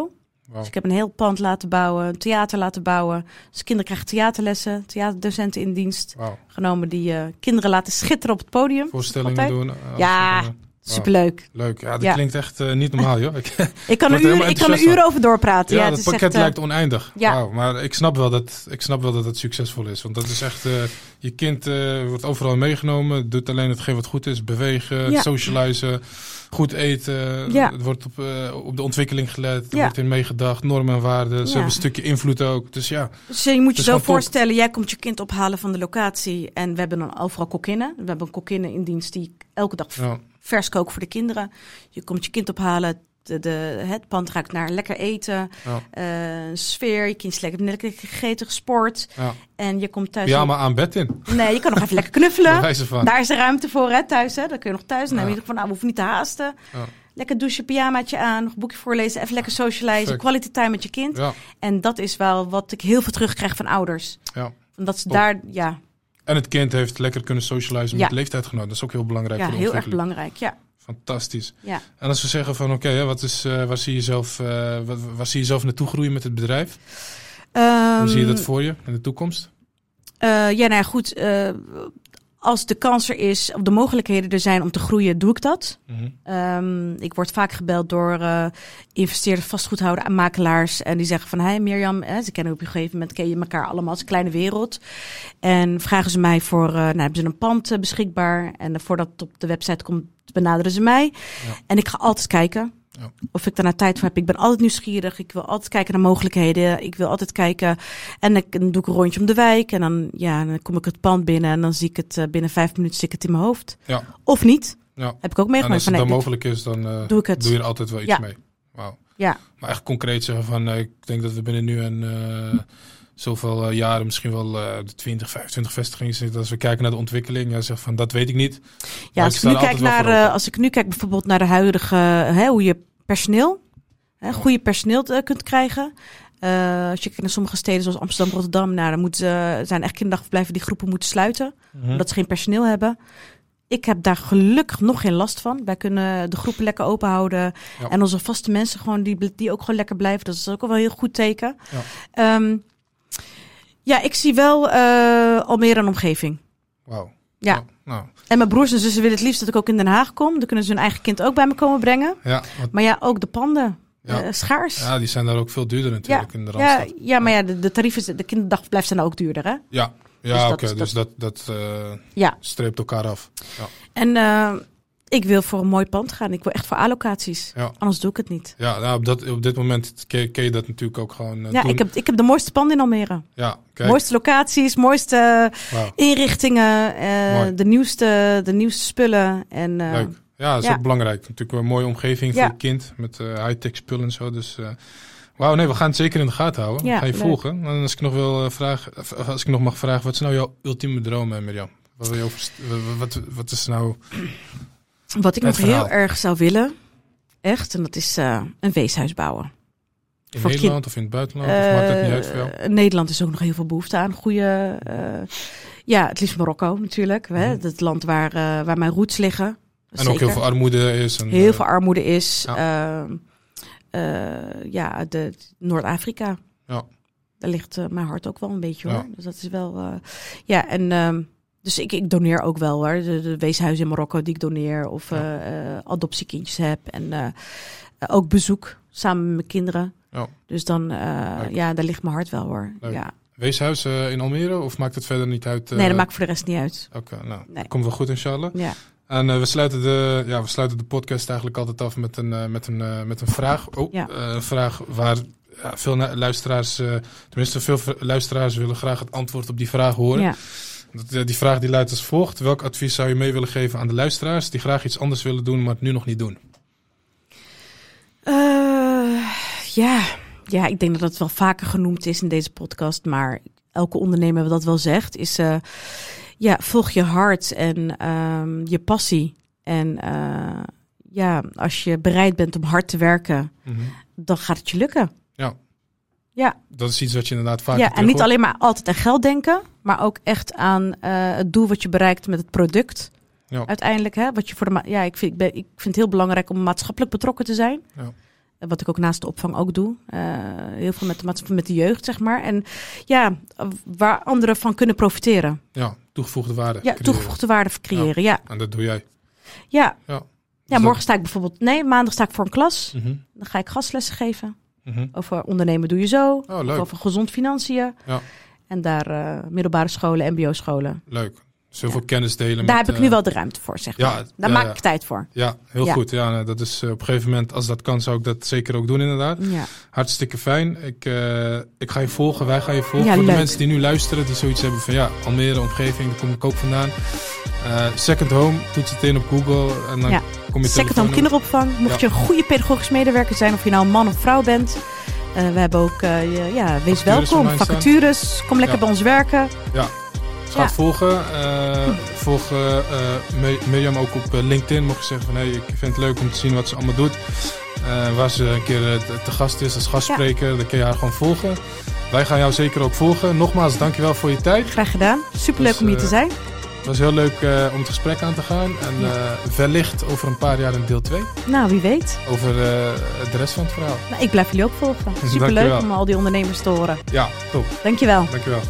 Wauw. Dus ik heb een heel pand laten bouwen, een theater laten bouwen. Dus kinderen krijgen theaterlessen, theaterdocenten in dienst genomen die eh, kinderen laten schitteren op het podium. Voorstellingen doen. eh, Ja. Afspraken. Superleuk. Leuk. Ja, dat Ja. klinkt echt eh, niet normaal joh. Ik, Ik kan, uren, helemaal ik kan er uren over doorpraten. Ja, het is pakket echt, eh, lijkt oneindig. ja. Maar ik snap, wel dat, ik snap wel dat het succesvol is. Want dat is echt, eh, je kind wordt overal meegenomen, doet alleen hetgeen wat goed is. Bewegen, Ja. socializen, goed eten. Ja. Het wordt op, op de ontwikkeling gelet, er wordt in meegedacht, normen en waarden. Ze hebben een stukje invloed ook. Dus ja, Dus je moet je zo voorstellen, jij komt je kind ophalen van de locatie. En we hebben dan overal kokinnen. We hebben een kokkinnen in dienst die elke dag ja, vers koken voor de kinderen. Je komt je kind ophalen. De, de, het pand ruikt naar lekker eten, ja, eh, sfeer. Je kind is lekker, lekker gegeten, gesport. ja. En je komt thuis... Pyjama aan bed in, Nee, je kan nog even lekker knuffelen. Daar is er ruimte voor, hè, thuis. Hè? Dan kun je nog thuis nemen. Ja. Je van, nou, we hoeven niet te haasten. Ja. Lekker douchen, pyjamaatje aan, nog een boekje voorlezen, even lekker socializen, quality time met je kind. Ja, En dat is wel wat ik heel veel terugkrijg van ouders. ja. Omdat ze Top. daar, ja, En het kind heeft lekker kunnen socializen met leeftijdgenoten. Dat is ook heel belangrijk ja voor de heel erg belangrijk. Ja, Fantastisch. ja. En als we zeggen van oké, wat is, eh, waar, zie je zelf, eh, wat, waar zie je zelf naartoe groeien met het bedrijf? Hoe zie je dat Ehm, voor je in de toekomst? eh, ja, nou ja, goed. Eh, als de kans er is, of de mogelijkheden er zijn om te groeien, doe ik dat. Mhm. Ehm, ik word vaak gebeld door eh investeerders, vastgoedhouders en makelaars. En die zeggen van, hey Mirjam, hè, ze kennen op een gegeven moment, ken je elkaar allemaal als kleine wereld. En vragen ze mij voor, eh nou hebben ze een pand eh, beschikbaar. En eh, voordat het op de website komt, benaderen ze mij. Ja. En ik ga altijd kijken. Ja. Of ik daarna tijd voor heb. Ik ben altijd nieuwsgierig. Ik wil altijd kijken naar mogelijkheden. Ik wil altijd kijken. En dan, doe ik een rondje om de wijk. En dan, ja, dan kom ik het pand binnen. En dan zie ik het eh, binnen vijf minuten zit ik het in mijn hoofd. Ja. Of niet. Ja. Heb ik ook En meegemaakt. als het dan mogelijk is, dan eh, doe ik het. doe je er altijd wel iets mee. Ja. Maar echt concreet zeggen van, eh, ik denk dat we binnen nu en eh, zoveel eh, jaren misschien wel eh, de 20, 25 vestigingen zitten. Als we kijken naar de ontwikkeling, ja, zeg van, dat weet ik niet. Ja, als ik nu kijk naar, eh, als ik nu kijk bijvoorbeeld naar de huidige, hè, hoe je personeel, hè, goede personeel kunt krijgen. Als je kijkt naar sommige steden zoals Amsterdam, Rotterdam, nou, dan moeten zijn echt kinderdagverblijven die groepen moeten sluiten, Mhm. omdat ze geen personeel hebben. Ik heb daar gelukkig nog geen last van. Wij kunnen de groepen lekker open houden. Ja. En onze vaste mensen gewoon die, die ook gewoon lekker blijven. Dat is ook wel een heel goed teken. Ja. Ehm, ja, ik zie wel eh, Almere een omgeving. Wauw. Ja. Nou, En mijn broers en zussen willen het liefst dat ik ook in Den Haag kom. Dan kunnen ze hun eigen kind ook bij me komen brengen. ja, Maar ja, ook de panden. Ja. eh, schaars. ja, die zijn daar ook veel duurder natuurlijk in de ja, Randstad. ja, maar ja, de, de tarieven, de kinderdagverblijf zijn ook duurder, hè? Ja, ja, Dus oké. dus dat, dat eh, Ja. streept elkaar af. En eh, ik wil voor een mooi pand gaan. Ik wil echt voor allocaties. Ja, Anders doe ik het niet. ja nou, op, dat, op dit moment ken, ken je dat natuurlijk ook gewoon eh, Ja, doen. ik heb, ik heb de mooiste panden in Almere. Ja, kijk. Mooiste locaties, mooiste Wauw, inrichtingen, eh, de, nieuwste, de nieuwste spullen. En, eh, leuk. Ja, dat is ja. ook belangrijk. Natuurlijk een mooie omgeving voor je kind. Met eh, high-tech spullen en zo. Dus eh, wauw, nee, we gaan het zeker in de gaten houden. Ja, gaan je leuk. volgen. En als ik nog wil eh, vragen, als ik nog mag vragen, wat is nou jouw ultieme droom, eh, Mirjam? Wat, wil je over, wat, wat, wat is nou... wat ik nog verhaal. heel erg zou willen, echt, en dat is eh, een weeshuis bouwen. In Voor Nederland of in het buitenland? of maakt dat niet uit jou? Eh, Nederland is ook nog heel veel behoefte aan. Goede, eh, ja, het liefst Marokko natuurlijk. Hè? Mhm. Het land waar, waar mijn roots liggen. En ook heel veel armoede is. En, Heel veel armoede is. Ehm, eh, ja, de Noord-Afrika. Ja. Daar ligt mijn hart ook wel een beetje hoor. Ja. Dus dat is wel. ja, en ehm, dus ik, ik doneer ook wel hoor. De, de weeshuizen in Marokko die ik doneer. Of Ja. eh, eh, adoptiekindjes heb. En eh, ook bezoek samen met mijn kinderen. Ja. Dus dan, ja, daar ligt mijn hart wel hoor. Leuk. Ja. Weeshuis in Almere of maakt het verder niet uit? Nee, dat maakt voor de rest niet uit. Oké, nou, Nee. komt wel goed inshallah. Ja. En we, sluiten de, ja, we sluiten de podcast eigenlijk altijd af met een, met een, met een vraag. Oh, Ja. een vraag waar ja, veel luisteraars, tenminste veel luisteraars willen graag het antwoord op die vraag horen. ja. Dat, eh, die vraag die luidt als volgt. Welk advies zou je mee willen geven aan de luisteraars die graag iets anders willen doen, maar het nu nog niet doen? Eh, ja. ja, ik denk dat het wel vaker genoemd is in deze podcast, maar elke ondernemer dat wel zegt, is eh, ja, volg je hart en ehm, je passie. En ja, als je bereid bent om hard te werken, Mhm. dan gaat het je lukken. Ja. Ja. Dat is iets wat je inderdaad vaak ja, en niet alleen maar altijd aan geld denken, maar ook echt aan eh, het doel wat je bereikt met het product. Ja. Uiteindelijk, hè, wat je voor de ja, ik vind, ik, ben, ik vind het heel belangrijk om maatschappelijk betrokken te zijn. Ja. Wat ik ook naast de opvang ook doe. Eh, heel veel met de, maatschappij, met de jeugd, zeg maar. En ja, waar anderen van kunnen profiteren. Ja, toegevoegde waarde. Ja, creëren. toegevoegde waarde creëren. Ja, En dat doe jij. ja. Ja. ja. Dus morgen sta ik bijvoorbeeld, nee, maandag sta ik voor een klas. Mhm, Dan ga ik gastlessen geven. mhm. Over ondernemen doe je zo. Oh, over gezond financiën. Ja. En daar eh, middelbare scholen, mbo-scholen. Leuk. Zoveel Ja. kennis delen. Daar met, heb ik nu eh, wel de ruimte voor, zeg ja, maar. Daar ja, maak ik tijd voor. Ja, heel goed. Ja, nou, dat is eh, op een gegeven moment, als dat kan, zou ik dat zeker ook doen inderdaad. Ja. Hartstikke fijn. Ik, ik ga je volgen, wij gaan je volgen. Voor de mensen die nu luisteren, die zoiets hebben van ja, Almere, omgeving, daar kom ik ook vandaan. Second Home, toets het in op Google en dan kom je Second home kinderopvang. Mocht je een goede pedagogisch medewerker zijn, of je nou een man of vrouw bent. Eh, we hebben ook, eh, ja, wees welkom. Vacatures, kom lekker Ja. bij ons werken. Ga Ja. volgen. eh, volg Mi- Mirjam ook op LinkedIn. Mocht je zeggen van hey, ik vind het leuk om te zien wat ze allemaal doet. Eh, waar ze een keer te- gast is als gastspreker. Dan kun je haar gewoon volgen. Wij gaan jou zeker ook volgen. Nogmaals, dankjewel voor je tijd. Graag gedaan. Superleuk Dus, om hier te zijn. Het was heel leuk eh, om het gesprek aan te gaan. En eh, wellicht over een paar jaar in deel 2. Nou, wie weet. Over eh, de rest van het verhaal. Nou, ik blijf jullie ook volgen. Superleuk om al die ondernemers te horen. Ja, top. Dankjewel. Dankjewel.